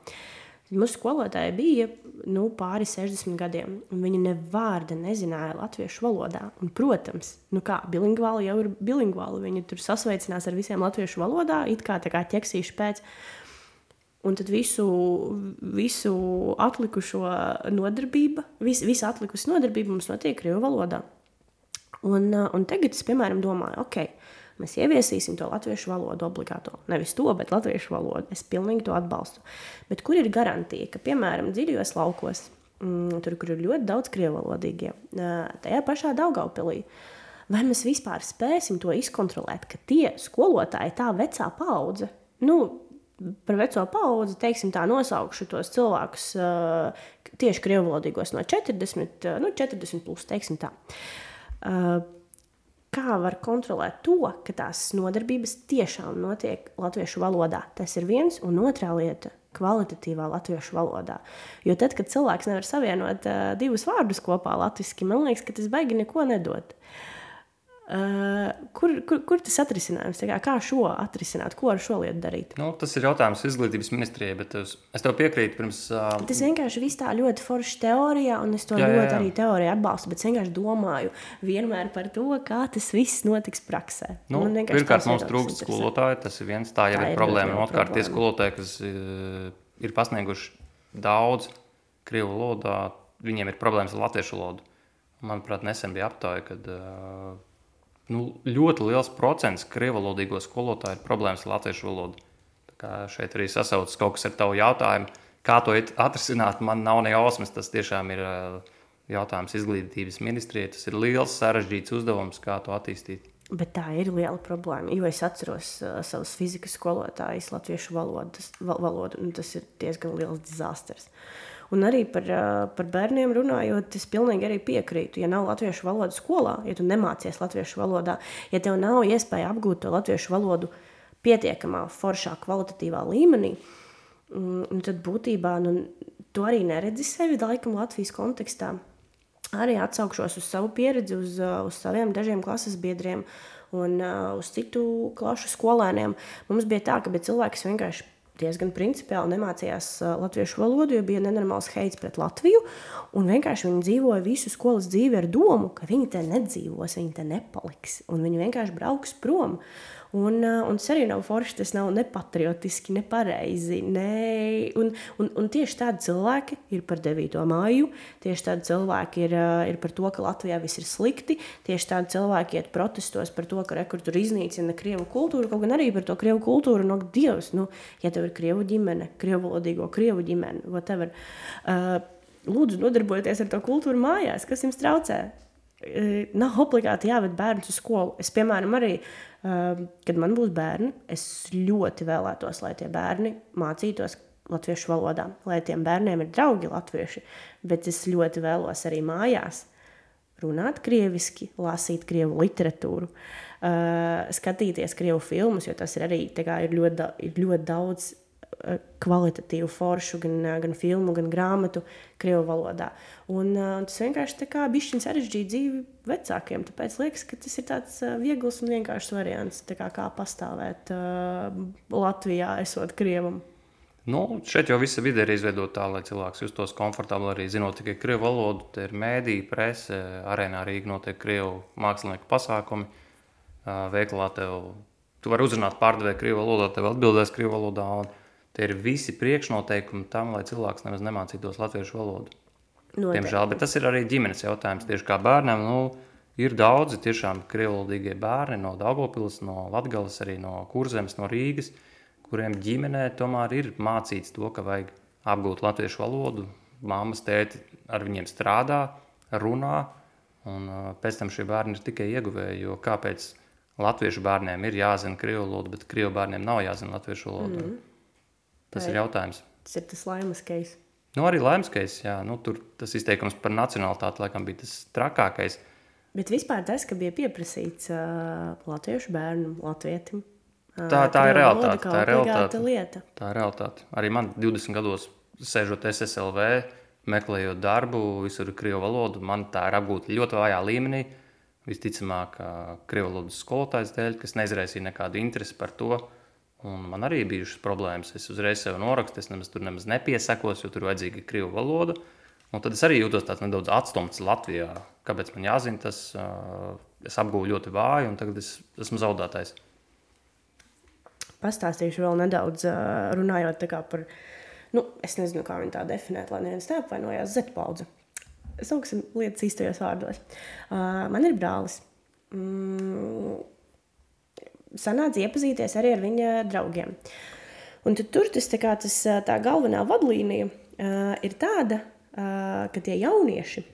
Uh, Mūsu skolotāja bija nu, pāri 60 gadiem, un viņa ne vārda nezināja latviešu valodā. Un, protams, nu kā bilingvāli jau ir bilingvāli. Viņa tur sasveicinās ar visiem latviešu valodā, it kā tā kā ķeksīšu pēc. Un tad visu, visu atlikušo nodarbību, vis, visa atlikusi nodarbība mums notiek Krievu valodā. Un, un tagad es, piemēram, domāju, ok, Mēs ieviesīsim to latviešu valodu obligāto. Nevis to, bet latviešu valodu. Es pilnīgi to atbalstu. Bet kur ir garantija, ka, piemēram, dziļajos laukos, mm, tur, kur ir ļoti daudz krievalodīgie, tajā pašā Daugaupilī, vai mēs vispār spēsim to izkontrolēt, ka tie skolotāji, tā vecā paudze, nu, par veco paudzi, teiksim, tā nosaukšu tos cilvēkus uh, tieši krievalodīgos no 40, uh, nu, 40 plus, teiksim tā. Uh, kā var kontrolēt to, ka tās nodarbības tiešām notiek latviešu valodā. Tas ir viens, un otrā lieta - kvalitatīvā latviešu valodā. Jo tad, kad cilvēks nevar savienot uh, divus vārdus kopā latviešu, man liekas, ka tas baigi neko nedod. Uh, Uh, kur, kur, kur tas atrisinājums? Kā, kā šo atrisināt, ko ar šo lietu darīt? Nu, tas ir jautājums izglītības ministrijai, bet es, es tev piekrītu. Pirms, uh... Tas vienkārši viss tā ļoti forši teorijā, un es to jā, ļoti jā, jā. arī teorijā atbalstu. Bet es vienkārši domāju vienmēr par to, kā tas viss notiks praksē. Nu, pirmkārt, mums trūkst skolotāju, tas ir viens. Tā jau tā ir, ir problēma. Otrkārt, tie skolotāji, kas uh, ir pasnieguši daudz krievu valodā, viņiem ir problēmas ar latviešu valodu. Manuprāt, nesen bija aptāja, kad uh, nu, ļoti liels procents krievalodīgo skolotāju ir problēmas ar latviešu valodu. Šeit arī sasaucas kaut kas ar tavu jautājumu. Kā to atrisināt, man nav ne jausmas. Tas tiešām ir jautājums izglītības ministrijai. Tas ir liels, sarežģīts uzdevums, kā to attīstīt. Bet tā ir liela problēma. Jo es atceros uh, savus fizikas skolotājus, latviešu valodu. Tas, valodu, tas ir diezgan liels disasters. Uh, Un arī par, par bērniem runājot, es pilnīgi arī piekrītu. Ja nav latviešu valodas skolā, ja tu nemācies latviešu valodā, ja tev nav iespēja apgūt to latviešu valodu pietiekamā, foršā, kvalitatīvā līmenī, mm, tad būtībā nu, tu arī neredzi sevi laikam Latvijas kontekstā. Arī atsaukšos uz savu pieredzi, uz, uz saviem dažiem klases biedriem un uh, uz citu klašu skolēniem. Mums bija tā, ka cilvēks vienkārši diezgan principiāli nemācījās latviešu valodu, jo bija nenormāls heits pret Latviju. Vienkārši viņi dzīvoja visu skolas dzīvi ar domu, ka viņi te nedzīvos, viņi te nepaliks. Viņi vienkārši brauks prom. Un, un tas arī nav forši, tas nav nepatriotiski, nepareizi. Ne, un, un, un tieši tādi cilvēki ir par 9. māju, tieši tādi cilvēki ir, ir par to, ka Latvijā viss ir slikti, tieši tādi cilvēki iet protestos par to, ka rekur tur iznīcina krievu kultūru, kaut gan arī par to krievu kultūru, no Dievs, nu, ja tev ir krievu ģimene, krievu valodīgo krievu ģimene, whatever. Uh, lūdzu, nodarbojieties ar to kultūru mājās, kas jums traucē. Uh, nav obligāti jāved bērns uz skolu. Es, piemēram, arī uh, kad man būs bērni, es ļoti vēlētos, lai tie bērni mācītos latviešu valodā, lai tiem bērniem ir draugi latvieši, bet es ļoti vēlos arī mājās runāt krieviski, lasīt krievu literatūru, uh, skatīties krievu filmus, jo tas ir arī kā, ir ļoti, ir ļoti daudz Eh, kvalitatīvu foršu, gan, eh, gan filmu, gan grāmatu krievu valodā. Un, uh, tas vienkārši tā kā bišķiņ sarežģīja dzīvi vecākiem. Tāpēc liekas, ka tas ir tāds uh, viegls un vienkāršs variants, kā, kā pastāvēt uh, Latvijā, esot krievam. Nu, šeit jau visa vide ir izveidota tā, lai cilvēks justos komfortabli. Arī zinot tikai krievu valodu, tur ir mēdīja, prese, arēnā Rīgā notiek krievu mākslinieku pasākumi. Veikalā tev, tu vari uzrunāt pārdevēju krievu valodā, tev atbildēs krievu valodā. Tie ir visi priekšnoteikumi tam, lai cilvēks nemaz nemācītos latviešu valodu. Noteikti. Diemžēl, bet tas ir arī ģimenes jautājums. Tieši kā bērnam, nu, ir daudzi tiešām krievlodīgie bērni no Daugopils, no Latgales, arī no Kurzemes, no Rīgas kuriem ģimenē tomēr ir mācīts to, ka vajag apgūt latviešu valodu. Māmas, tēti ar viņiem strādā, runā, un pēc tam šie bērni ir tikai ieguvēji. Jo kāpēc latviešu bērniem ir jāzina krievu valoda, bet krievu bērniem nav jāzina latviešu valoda? Mm. Tas Vai. ir jautājums. Tas ir tas laimīgais. Nu, arī laimīgais, jā. Nu, tur tas izteikums par nacionālitāti laikam bija tas trakākais. Bet vispār tas, ka bija pieprasīts uh, latviešu bērnam, latvietim, Tā, tā ir realitāte. Tā ir realitāte. Lieta. Tā ir realitāte. Arī man 20 gados sēžot SSLV, meklējot darbu, visur krievu valoda. Man tā ir apgūta ļoti vājā līmenī. Visticamāk, krievu valodas skolotājs dēļ, kas neizraisīja nekādu interesi par to. Un man arī bija bijušas problēmas. Es uzreiz sev norakstu, es nemaz tur nemaz nepiesakos, jo tur vajadzīga krievu valoda. Un tad es arī jūtos nedaudz atstumts Latvijā. Kāpēc man jāzina tas? Es apgūju ļoti vāju, un tagad es esmu zaudētājs pastāstīšu vēl nedaudz runājot par, nu, es nezinu, kā viņi tā definēt, lai neviens neapvainojās zetpaudze. Sauksim lietas īstajos vārdos. Uh, man ir brālis. Mm, sanāca iepazīties arī ar viņa draugiem. Un tur tas, kā, tas, tā galvenā vadlīnija uh, ir tāda, uh, ka tie jaunieši,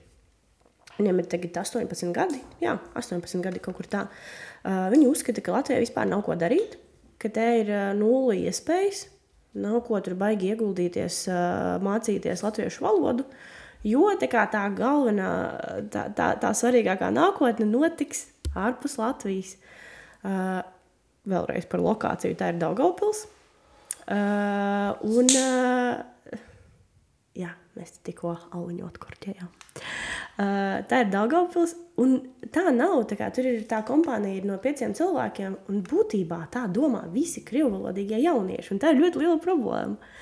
viņiem ir tagad 18 gadi, jā, 18 gadi kaut kur tā, uh, viņi uzskata, ka Latvijai vispār nav ko darīt ka te ir nulle iespējas, nav ko tur baigi ieguldīties, mācīties latviešu valodu. Jo tā, tā galvenā, tā, tā, tā svarīgākā nākotne notiks ārpus Latvijas. Uh, vēlreiz par lokāciju, tā ir Daugaupils. Uh, un, uh, jā, mēs tikko auliņot korķējām. Uh, tā ir Daugavpils, un tā nav, tā kā tur ir tā kompānija ir no pieciem cilvēkiem, un būtībā tā domā visi krievvalodīgie jaunieši, un tā ir ļoti liela problēma.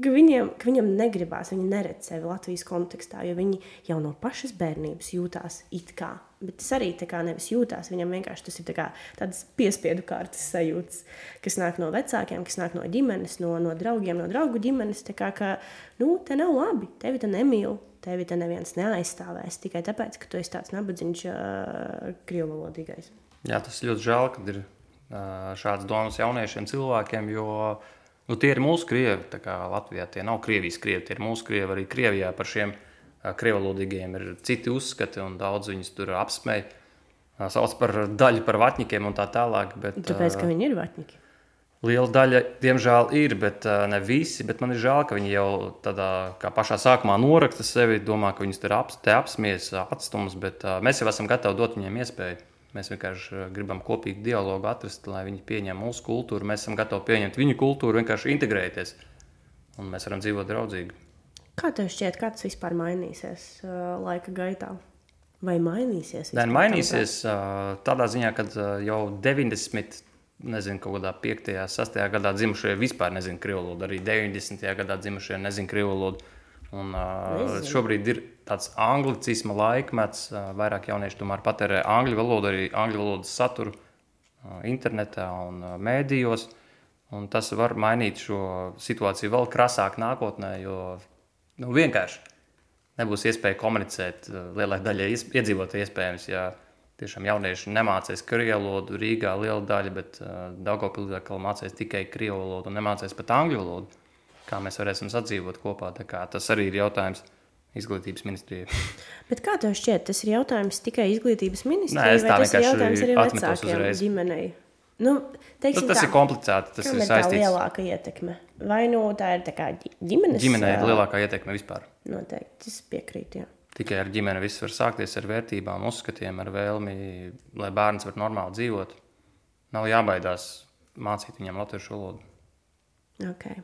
Ka viņiem, ka viņam negribās, viņi neredz sevi Latvijas kontekstā, jo viņi jau no pašas bērnības jūtās it kā. Bet tas arī tā kā nevis jūtās, viņam vienkārši tas ir tā kā tādas piespiedu kārtas sajūtas, kas nāk no vecākiem, kas nāk no ģimenes, no, no draugiem, no draugu ģimenes. Tā kā, ka, nu, te nav labi, tevi te nemīl, tevi te neviens neaizstāvēs tikai tāpēc, ka tu esi tāds nabadzīgs, uh, krievvalodīgais. Jā, tas ļoti žēl, ka ir uh, šāds domas jauniešiem cilvēkiem, jo nu, tie ir mūsu krievi. Latvijā tie nav Krievijas krievi, tie ir mūsu krievi. Arī Krievijā par šiem krievvalodīgiem ir citi uzskati, un daudz viņus tur apsmēja. Sauc par daļu par vatņikiem un tā tālāk. Bet, Tāpēc, ka viņi ir vatņiki. Liela daļa, diemžēl, ir, bet ne visi. Bet man ir žēl, ka viņi jau tādā kā pašā sākumā noraksta sevi, domā, ka viņus tur ap, apsmies, atstums. Bet mēs jau esam gatavi dot viņiem iespēju. Mēs vienkārši gribam kopīgu dialogu atrast, lai viņi pieņem mūsu kultūru. Mēs esam gatavi pieņemt viņu kultūru, vienkārši integrēties. Un mēs varam dzīvot draudzīgi. Kā tev šķiet, kā tas vispār mainīsies uh, laika gaitā? Vai mainīsies? Nē, mainīsies uh, tādā ziņā, ka jau 90 nezinu, kaut kādā 5, 6 gadā dzimušie vispār nezina krievu valodu. Arī 90. gadā dzimušie nezina krievu valodu. Un, uh, šobrīd ir tāds anglicisma laikmets. Uh, vairāk jaunieši tomēr patērē angļu valodu, arī angļu valodas saturu uh, internetā un uh, mēdījos. Un tas var mainīt šo situāciju vēl krasāk nākotnē, jo nu, vienkārši nebūs iespēja komunicēt lielai daļai iedzīvotāju iespējams. Ja, tiešām jaunieši nemācīs krievu valodu Rīgā liela daļa, bet uh, Daugopilsē mācīs tikai krievu valodu un nemācīs pat angļu valodu. Kā mēs varēsim sadzīvot kopā, tas arī ir jautājums. Izglītības ministrijai. *laughs* Bet kā tev šķiet, tas ir jautājums tikai izglītības ministrijai? Nē, tas ir jautājums arī vecākiem ģimenei. Nu, teiksim, nu, tas tā, ir komplicēti. Tas ir, ir saistīts. Tā lielāka ietekme. Vai nu tā ir tā ģimenes? Ģimenei ir lielākā ietekme vispār. Noteikti, es piekrītu. Jā. Tikai ar ģimeni viss var sākties ar vērtībām, uzskatiem, ar vēlmi, lai bērns var normāli dzīvot. Nav jābaidās mācīt viņam latviešu valodu. Okay.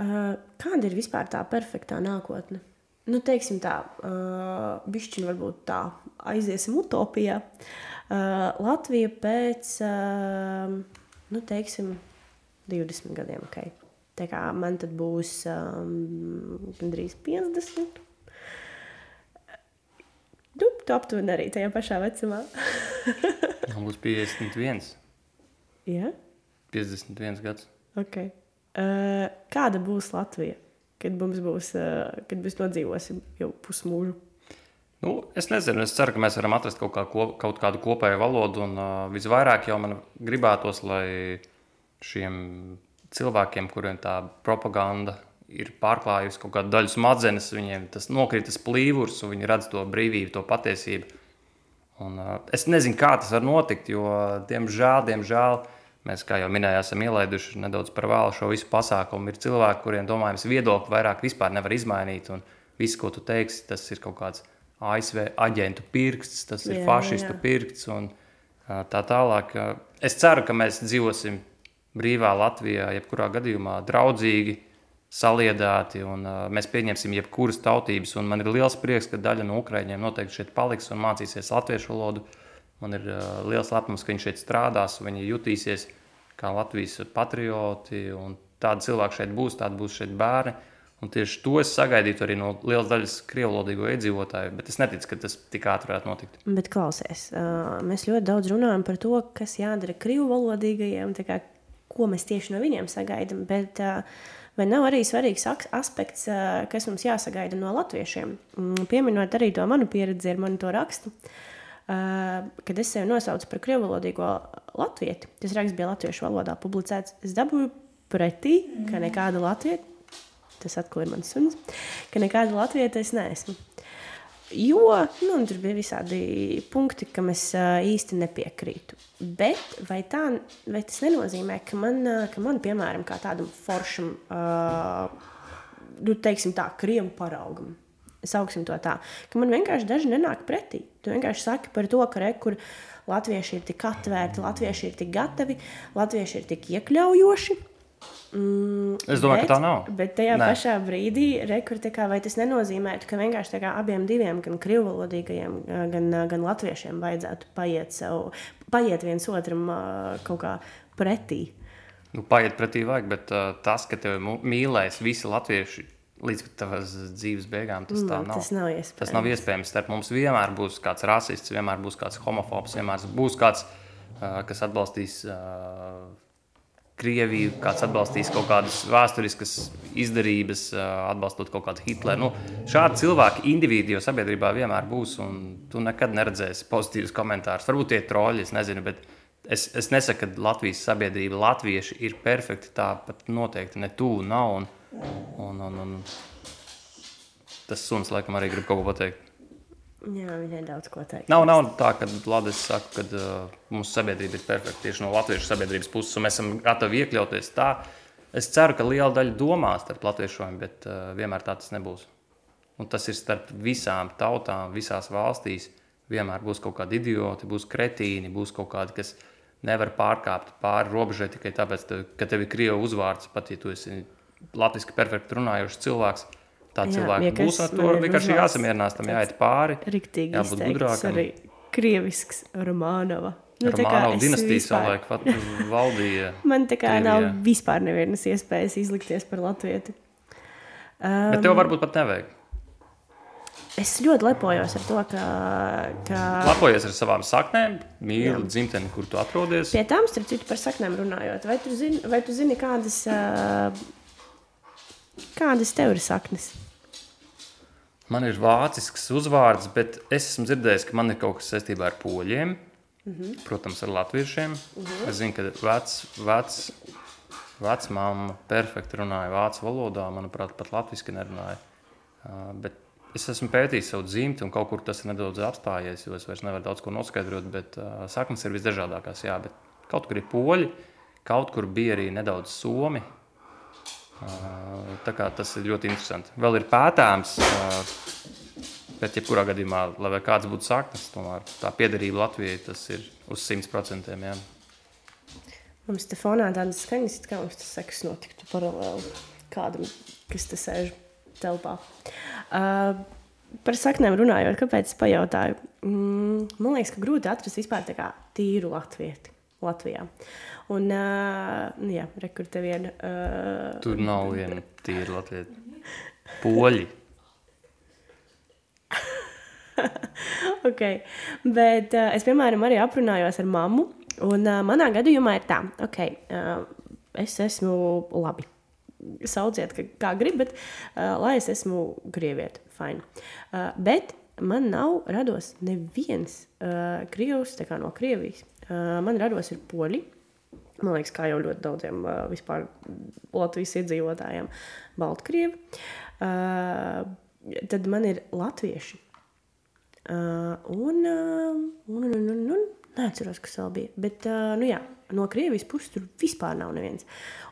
Uh, kāda ir vispār tā perfektā nākotne? Nu, teiksim tā, uh, bišķiņi varbūt tā aiziesim utopijā. Uh, Latvija pēc, uh, nu, teiksim, 20 gadiem, ok. Tā kā man tad būs um, gandrīz 50. Nu, tu aptuveni arī tajā pašā vecumā. man būs 51. *laughs* Jā? 51 gads. Okay. Uh, kāda būs Latvija, kad mums būs, uh, kad mēs nodzīvosim jau pusmūžu? Nu, es nezinu, es ceru, ka mēs varam atrast kaut, kā, kaut kādu kopēju valodu. Un, uh, visvairāk jau man gribētos, lai šiem cilvēkiem, kuriem tā propaganda ir pārklājusi kaut kādu daļu smadzenes, viņiem tas nokritas plīvurs, un viņi redz to brīvību, to patiesību. Un, uh, es nezinu, kā tas var notikt, jo, diemžēl, diemžēl mēs, kā jau minēju, esam ielaiduši nedaudz par vēlu šo visu pasākumu. Ir cilvēki, kuriem domājams viedokli vairāk vispār nevar izmainīt, un viss, ko tu teiksi, tas ir kaut kāds ASV aģentu pirksts, tas ir jā, fašistu jā. pirksts un tā tālāk. Es ceru, ka mēs dzīvosim brīvā Latvijā, jebkurā gadījumā draudzīgi, saliedēti, un mēs pieņemsim jebkuras tautības. Un man ir liels prieks, ka daļa no ukrāņiem noteikti šeit paliks un mācīsies latviešu valodu. Man ir uh, liels lepnums, ka viņi šeit strādās, viņi jutīsies kā Latvijas patrioti. Tādi cilvēki šeit būs, tādi būs šeit bērni. Un tieši to es sagaidītu arī no lielas daļas krievlodīgo iedzīvotāju, bet es neticu, ka tas tik ātri varētu notikt. Bet klausies, mēs ļoti daudz runājam par to, kas jādara krievlodīgajiem, ko mēs tieši no viņiem sagaidām. Bet vai nav arī svarīgs aspekts, kas mums jāsagaida no latviešiem? Mm, pieminot arī to manu pieredzi ar manu to rakstu. Kad es sevi nosaucu par krievlodīgo latvieti, tas raksts bija latviešu valodā publicēts. Es dabūju pretī, ka nekāda latvieta tas atkal ir mans suns, ka nekāda latvieta es neesmu. Jo nu, tur bija visādi punkti, kam es īsti nepiekrītu. Bet vai, tā, vai tas nenozīmē, ka man, ka man piemēram, tādam foršam, uh, nu, teiksim, tā, krievu paraugam, sauksim to tā, ka man vienkārši daži nenāk pretī. Tu vienkārši saki par to, ka rekur latvieši ir tik atvērti, latvieši ir tik gatavi, latvieši ir tik iekļaujoši. Mm, es domāju, bet, ka tā nav. Bet tajā Nē. pašā brīdī, rekurā, vai tas nenozīmē, ka vienkārši abiem diviem, gan krievalodīgajiem, gan, gan latviešiem, vajadzētu paiet, sev, paiet viens otram kaut kā pretī? Nu, paiet pretī vajag, bet uh, tas, ka tevi mīlēs visi latvieši līdz tavas dzīves beigām, tas tā nav. Tas nav iespējams. Tas nav iespējams. Starp mums vienmēr būs kāds rasists, vienmēr būs kāds homofobs, vienmēr būs kāds, uh, kas atbalstīs. Uh, Krieviju, kāds atbalstīs kaut kādas vēsturiskas izdarības, atbalstot kaut kādu Hitleru. Nu, šādi cilvēki individuāli sabiedrībā vienmēr būs, un tu nekad neredzēsi pozitīvus komentārus. Varbūt tie ir troļļi, es nezinu, bet es, es nesaku, ka Latvijas sabiedrība, latvieši ir perfekti. Tā pat noteikti ne tuvu nav. Un, un, un, un tas suns laikam arī grib kaut ko pateikt. Jā, viņai daudz ko teikt. Nav, nav tā, ka Latvijas saka, ka uh, mūsu sabiedrība ir perfekta tieši no latviešu sabiedrības puses, un mēs esam gatavi iekļauties tā. Es ceru, ka liela daļa domās starp latviešiem, bet uh, vienmēr tā tas nebūs. Un tas ir starp visām tautām, visās valstīs. Vienmēr būs kaut kādi idioti, būs kretīni, būs kaut kādi, kas nevar pārkāpt pāri robežai tikai tāpēc, ka tev ir krievu uzvārds, pat ja tu esi latviešu perfekti runājošs cilvēks Tā cilvēka būs ar to vienkārši jāsamierinās, tam jāiet pāri. Riktīgi jābūt gudrākam. Arī krievisks Romanova. Nu, Romanova dinastijas savulaik valdīja. *laughs* Man tā kā Krievijā. nav vispār nevienas iespējas izlikties par latvieti. Um, Bet tev varbūt pat nevajag. Es ļoti lepojos ar to, ka. ka... Lepojies ar savām saknēm, mīli dzimteni, kur tu atrodies. Pie tām, starp citu, par saknēm runājot. Vai tu zini, vai tu zini kādas uh, Kādas tev ir saknes? Man ir vācisks uzvārds, bet es esmu dzirdējis, ka man ir kaut kas saistībā ar poļiem. Mm -hmm. Protams, ar latviešiem. Mm -hmm. Es zinu, ka vecs, vecs, vecmāma perfekti runāja vācu valodā. Manuprāt, pat latviešu nerunāja. Uh, bet es esmu pētījis savu dzimti, un kaut kur tas ir nedaudz apstājies, jo es vairs nevaru daudz ko noskaidrot. Bet uh, saknes ir visdažādākās. Jā, bet kaut kur ir poļi, kaut kur bija arī nedaudz somi. Tā kā tas ir ļoti interesanti. Vēl ir pētāms, bet jebkurā gadījumā, lai kāds būtu saknes, tomēr tā piederība Latvijai tas ir uz 100%. Jā. Mums te fonā tādas skaņas, kā mums tas sekas notiktu paralēli kādam, kas te sēž telpā. Uh, par saknēm runājot, kāpēc pajautāju? Mm, man liekas, ka grūti atrast vispār tā kā tīru latvieti. Latvijā. Un, uh, jā, rekur te viena. Uh, Tur nav viena tīra Latvija. Poļi. *laughs* okay. Bet uh, es, piemēram, arī aprunājos ar mammu. Un uh, manā gadījumā ir tā, okay, uh, es esmu labi. Sauciet, ka, kā gribat, uh, lai es esmu krieviete. Fine. Uh, bet man nav rados neviens uh, krievs no Krievijas. Uh, man rados ir poļi. Man liekas, kā jau ļoti daudziem uh, vispār Latvijas iedzīvotājiem, Baltkrievi. Uh, tad man ir latvieši. Uh, un, uh, un, un, un, un neatceros, kas vēl bija. Bet, uh, nu jā, no Krievijas puses tur vispār nav neviens.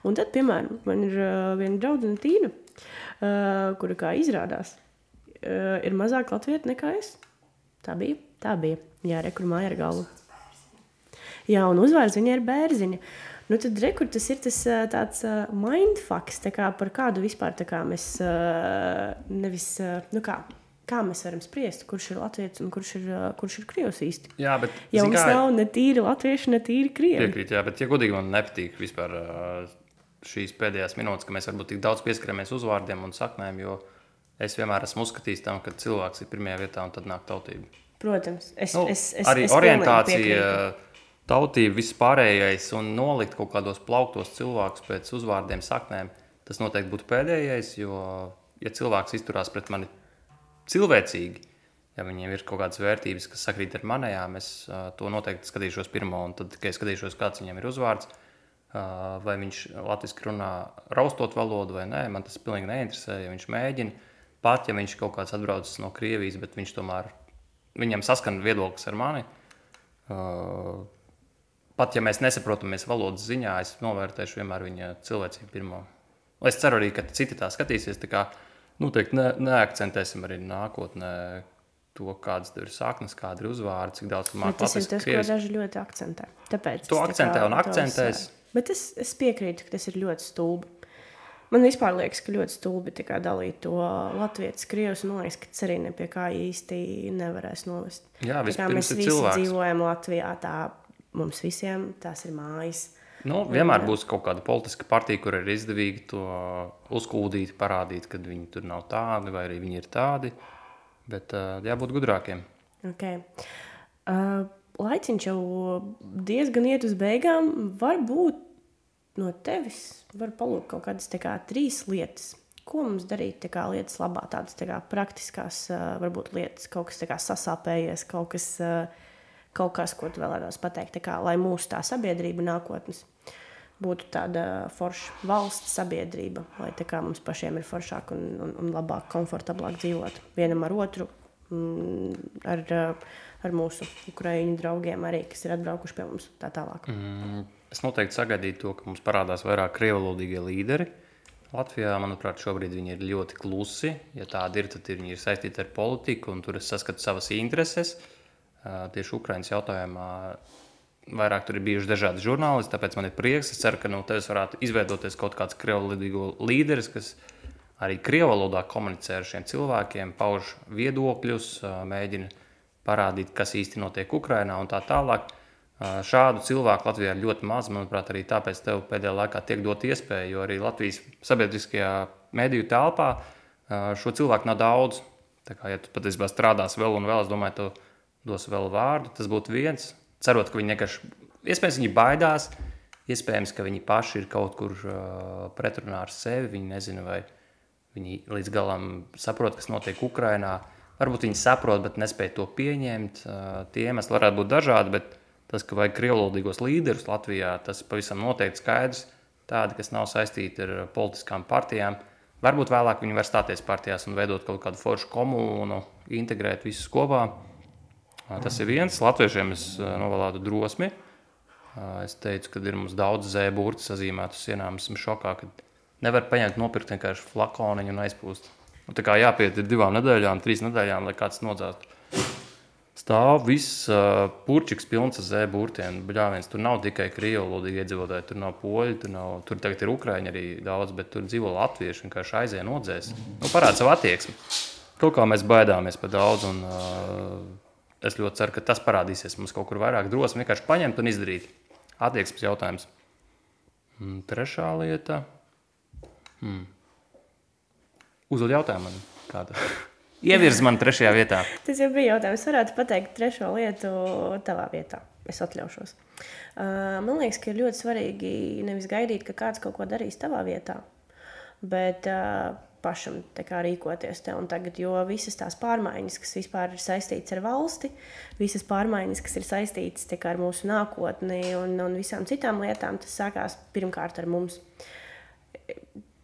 Un tad, piemēram, man ir uh, viena draudzene Tīna, uh, kura kā izrādās, uh, ir mazāk latvieta nekā es. Tā bija. Tā bija. Jā, rekurmāja ar galvu. Jā, un uzvārds viņai ir bērziņa. Nu, tad rekur, tas ir tas tāds mindfucks, tā kā par kādu vispār tā kā mēs nevis, nu kā, kā mēs varam spriest, kurš ir latviečs un kurš ir, kurš ir krievs īsti. Jā, bet ja mums kā... nav ne tīri latvieši, ne tīri krievi. Piekrīt, jā, bet, ja godīgi man nepatīk vispār šīs pēdējās minūtes, ka mēs varbūt tik daudz pieskaramies uzvārdiem un saknēm, jo es vienmēr esmu uzskatījis tam, ka cilvēks ir pirmajā vietā un tad nāk tautība. Protams, es, nu, es, es, arī es orientācija, tautība, viss pārējais un nolikt kaut kādos plauktos cilvēkus pēc uzvārdiem, saknēm, tas noteikti būtu pēdējais, jo, ja cilvēks izturās pret mani cilvēcīgi. Ja viņiem ir kaut kādas vērtības, kas sakrīt ar manējām, es uh, to noteikti skatīšos pirmo, un tad tikai skatīšos, kāds viņam ir uzvārds. Uh, vai viņš latviešu runā raustot valodu vai nē, man tas pilnīgi neinteresē. Ja viņš mēģina, pat ja viņš kaut kāds atbraucis no Krievijas, bet viņš tomēr viņam saskan viedoklis ar mani. Uh, pat ja mēs nesaprotamies valodas ziņā, es novērtēšu vienmēr viņa cilvēcību pirmo. Es ceru arī, ka citi tā skatīsies. Tā kā, Noteikti ne, neakcentēsim arī nākotnē to, kādas ir saknes, kāda ir uzvārds, cik daudz mākslinieks. Tas ir tas, krievis. ko daži ļoti akcentē. Tāpēc to akcentē un akcentēs. Tos, bet es, es piekrītu, ka tas ir ļoti stulbi. Man vispār liekas, ka ļoti stulbi dalīt to latviešu, krievis. Man liekas, ka tas arī pie kā īsti nevarēs novest. Jā, vispār mēs visi cilvēks. dzīvojam Latvijā, tā mums visiem tās ir mājas. Nu, vienmēr būs kaut kāda politiska partija, kur ir izdevīgi to uzkūdīt, parādīt, ka viņi tur nav tādi vai arī viņi ir tādi. Bet uh, jābūt gudrākiem. Okay. Uh, laiciņš jau diezgan iet uz beigām. Varbūt no tevis var palūkt kaut kādas kā, trīs lietas. Ko mums darīt kā, lietas labā, tādas kā, praktiskas, uh, varbūt lietas, kaut kas kā, sasāpējies, kaut kas. Uh, kaut kas, ko tu vēlētos pateikt, kā, lai mūsu tā sabiedrība nākotnes būtu tāda forša valsts sabiedrība, lai kā mums pašiem ir foršāk un, un, un labāk, komfortablāk dzīvot vienam ar otru, mm, ar, ar mūsu ukraiņu draugiem arī, kas ir atbraukuši pie mums tā tālāk. Mm, es noteikti sagaidītu to, ka mums parādās vairāk krievalodīgie līderi. Latvijā, manuprāt, šobrīd viņi ir ļoti klusi. Ja tādi ir, tad ir, viņi ir saistīti ar politiku, un tur es saskatu savas intereses. Uh, tieši Ukraiņas jautājumā. Vairāk tur ir bijuši dažādi žurnālisti, tāpēc man ir prieks. Es ceru, ka no tevis varētu izveidoties kaut kāds krievlīdīgo līderis, kas arī krievu valodā komunicē ar šiem cilvēkiem, pauž viedokļus, mēģina parādīt, kas īsti notiek Ukrajinā un tā tālāk. Šādu cilvēku Latvijā ir ļoti maz. Manuprāt, arī tāpēc tev pēdējā laikā tiek dot iespēja, jo arī Latvijas sabiedriskajā mediju telpā šo cilvēku nav daudz. Tā kā, ja tu patiesībā strādās vēl un vēl, es domāju, tu dos vēl vārdu. Tas būtu viens. Cerot, ka viņi vienkārši, iespējams, viņi baidās, iespējams, ka viņi paši ir kaut kur uh, pretrunā ar sevi. Viņi nezina, vai viņi līdz galam saprot, kas notiek Ukrajinā. Varbūt viņi saprot, bet nespēj to pieņemt. Uh, tie iemesli varētu būt dažādi, bet tas, ka vajag krievlodīgos līderus Latvijā, tas pavisam noteikti skaidrs. Tādi, kas nav saistīti ar politiskām partijām. Varbūt vēlāk viņi var stāties partijās un veidot kaut kādu foršu komunu, integrēt visus kopā. Tas ir viens. Latviešiem es novēlētu drosmi. Es teicu, ka ir mums daudz zēburtu sazīmētu sienām. Esmu šokā, ka nevar paņemt, nopirkt vienkārši flakoniņu un aizpūst. Un tā kā jāpiet ir divām nedēļām, trīs nedēļām, lai kāds nodzēstu. Stāv viss uh, purčiks pilns ar zēburtiem. Bļāviens, tur nav tikai krievu valodīgi iedzīvotāji, tur nav poļi, tur, nav, tur tagad ir ukrāņi arī daudz, bet tur dzīvo latvieši vienkārši aizēja nodzēs. Nu, parāda savu attieksmi. Kaut kā mēs baidāmies par daudz. Un, uh, Es ļoti ceru, ka tas parādīsies mums kaut kur vairāk drosmi vienkārši paņemt un izdarīt. attieksmes jautājums. Mm, trešā lieta. Hmm. Uzdod jautājumu man kādu. *laughs* Ievirz man trešajā vietā. Tas jau bija jautājums. Varētu pateikt trešo lietu tavā vietā. Es atļaušos. Uh, man liekas, ka ir ļoti svarīgi nevis gaidīt, ka kāds kaut ko darīs tavā vietā, bet uh, pašam rīkoties te un tagad. Jo visas tās pārmaiņas, kas vispār ir saistītas ar valsti, visas pārmaiņas, kas ir saistītas ar mūsu nākotni un, un visām citām lietām, tas sākās pirmkārt ar mums.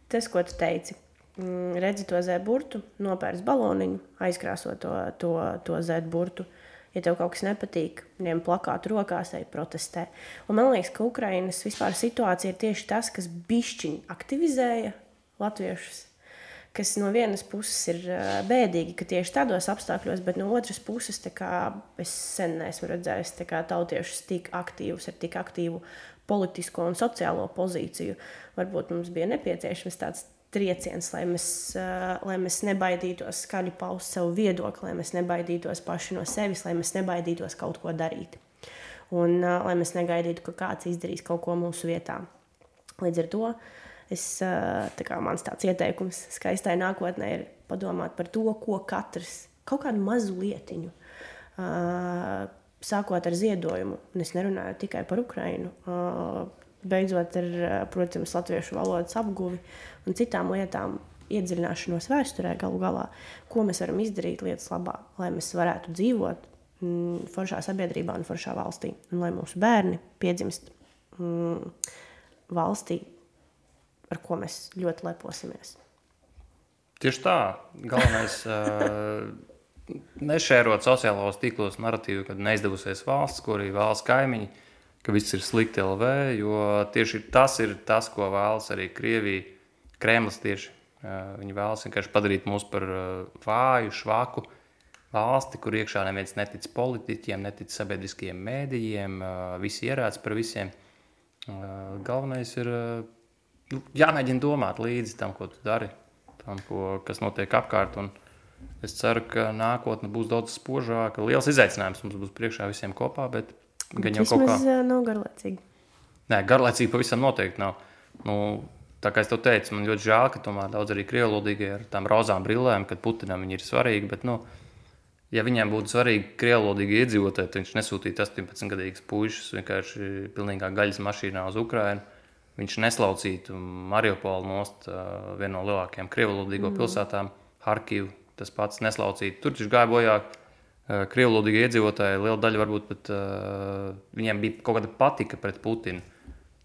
Tas, ko tu teici, Mm, redzi to zēburtu, nopērci baloniņu, aizkrāso to, to, to zēburtu. Ja tev kaut kas nepatīk, ņem plakātu rokās, ej protestē. Un man liekas, ka Ukraiņas situācija ir tieši tas, kas bišķiņi aktivizēja latviešus. Kas no vienas puses ir bēdīgi, ka tieši tādos apstākļos, bet no otras puses es sen neesmu redzējis tautiešus tik aktīvus, ar tik aktīvu politisko un sociālo pozīciju. Varbūt mums bija nepieciešams tāds trieciens, lai mēs, uh, lai mēs nebaidītos skaļi paust savu viedokli, lai mēs nebaidītos paši no sevis, lai mēs nebaidītos kaut ko darīt. Un uh, lai mēs negaidītu, ka kāds izdarīs kaut ko mūsu vietā. Līdz ar to es, tā kā mans tāds ieteikums skaistai nākotnē ir padomāt par to, ko katrs kaut kādu mazu lietiņu. Sākot ar ziedojumu, un es nerunāju tikai par Ukrajinu, beidzot ar, protams, latviešu valodas apguvi un citām lietām, iedziļināšanos vēsturē galu galā, ko mēs varam izdarīt lietas labā, lai mēs varētu dzīvot mm, foršā sabiedrībā un foršā valstī, un lai mūsu bērni piedzimst mm, valstī, ar ko mēs ļoti leposimies. Tieši tā, galvenais *laughs* nešērot sociālos tīklos narratīvu, kad neizdevusies valsts, kur arī valsts kaimiņi ka viss ir slikti LV, jo tieši tas ir tas, ko vēlas arī Krievija, Kremlis tieši. Viņi vēlas vienkārši padarīt mūs par vāju, švaku valsti, kur iekšā neviens netic politiķiem, netic sabiedriskajiem mēdījiem, visi ierāds par visiem. Galvenais ir nu, jāmēģina domāt līdzi tam, ko tu dari, tam, ko, kas notiek apkārt. Un es ceru, ka nākotne būs daudz spožāka. Liels izaicinājums mums būs priekšā visiem kopā, bet Gan jau kaut kā. nav garlaicīgi. Nē, garlaicīgi pavisam noteikti nav. Nu, tā kā es tev teicu, man ļoti žēl, ka tomēr daudz arī krievlodīgi ar tām rozām brillēm, kad Putinam viņi ir svarīgi. Bet, nu, ja viņiem būtu svarīgi krievlodīgi iedzīvotāji, tad viņš nesūtītu 18-gadīgus puikas vienkārši pilnīgā gaļas mašīnā uz Ukrajinu. Viņš neslaucītu Mariupolu nost uh, vienu no lielākajām krievlodīgo mm. pilsētām, Harkivu. Tas pats neslaucītu. Tur viņš gāja bojā Eh, krievlodīgi iedzīvotāji, liela daļa varbūt pat uh, viņiem bija kaut kāda patika pret Putinu.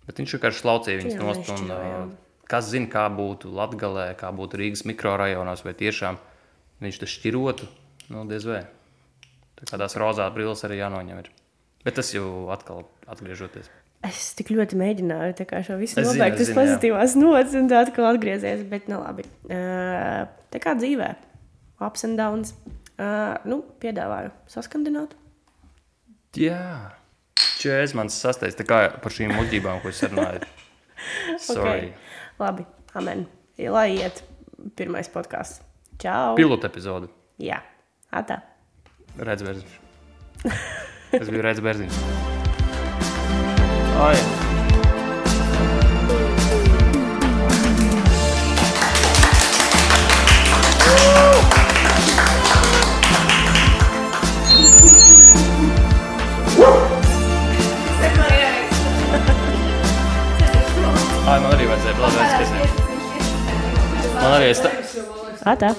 Bet viņš vienkārši slaucīja viņus nost. Un, uh, kas zina, kā būtu Latvijā, kā būtu Rīgas mikrorajonos, vai tiešām viņš tas šķirotu, nu, diez vai. Tā kā tās rozās brilles arī jānoņem. Ir. Bet tas jau atkal atgriežoties. Es tik ļoti mēģināju šo visu nobeigt uz pozitīvās nots, un tā atkal atgriezies. Bet, nu, labi. Uh, tā kā dzīvē, ups and downs. Uh, nu, piedāvāju saskandināt. Jā, čēs mans sastais, tā kā par šīm muļķībām, ko es runāju. *laughs* okay. Labi, amen. Lai iet pirmais podkāsts. Čau! Pilota epizode. Jā, atā. Redz bērziņš. es biju redz bērziņš. Oh, jā. Ai, man arī vajadzēja vēl vienreiz. Man arī ir. Tā.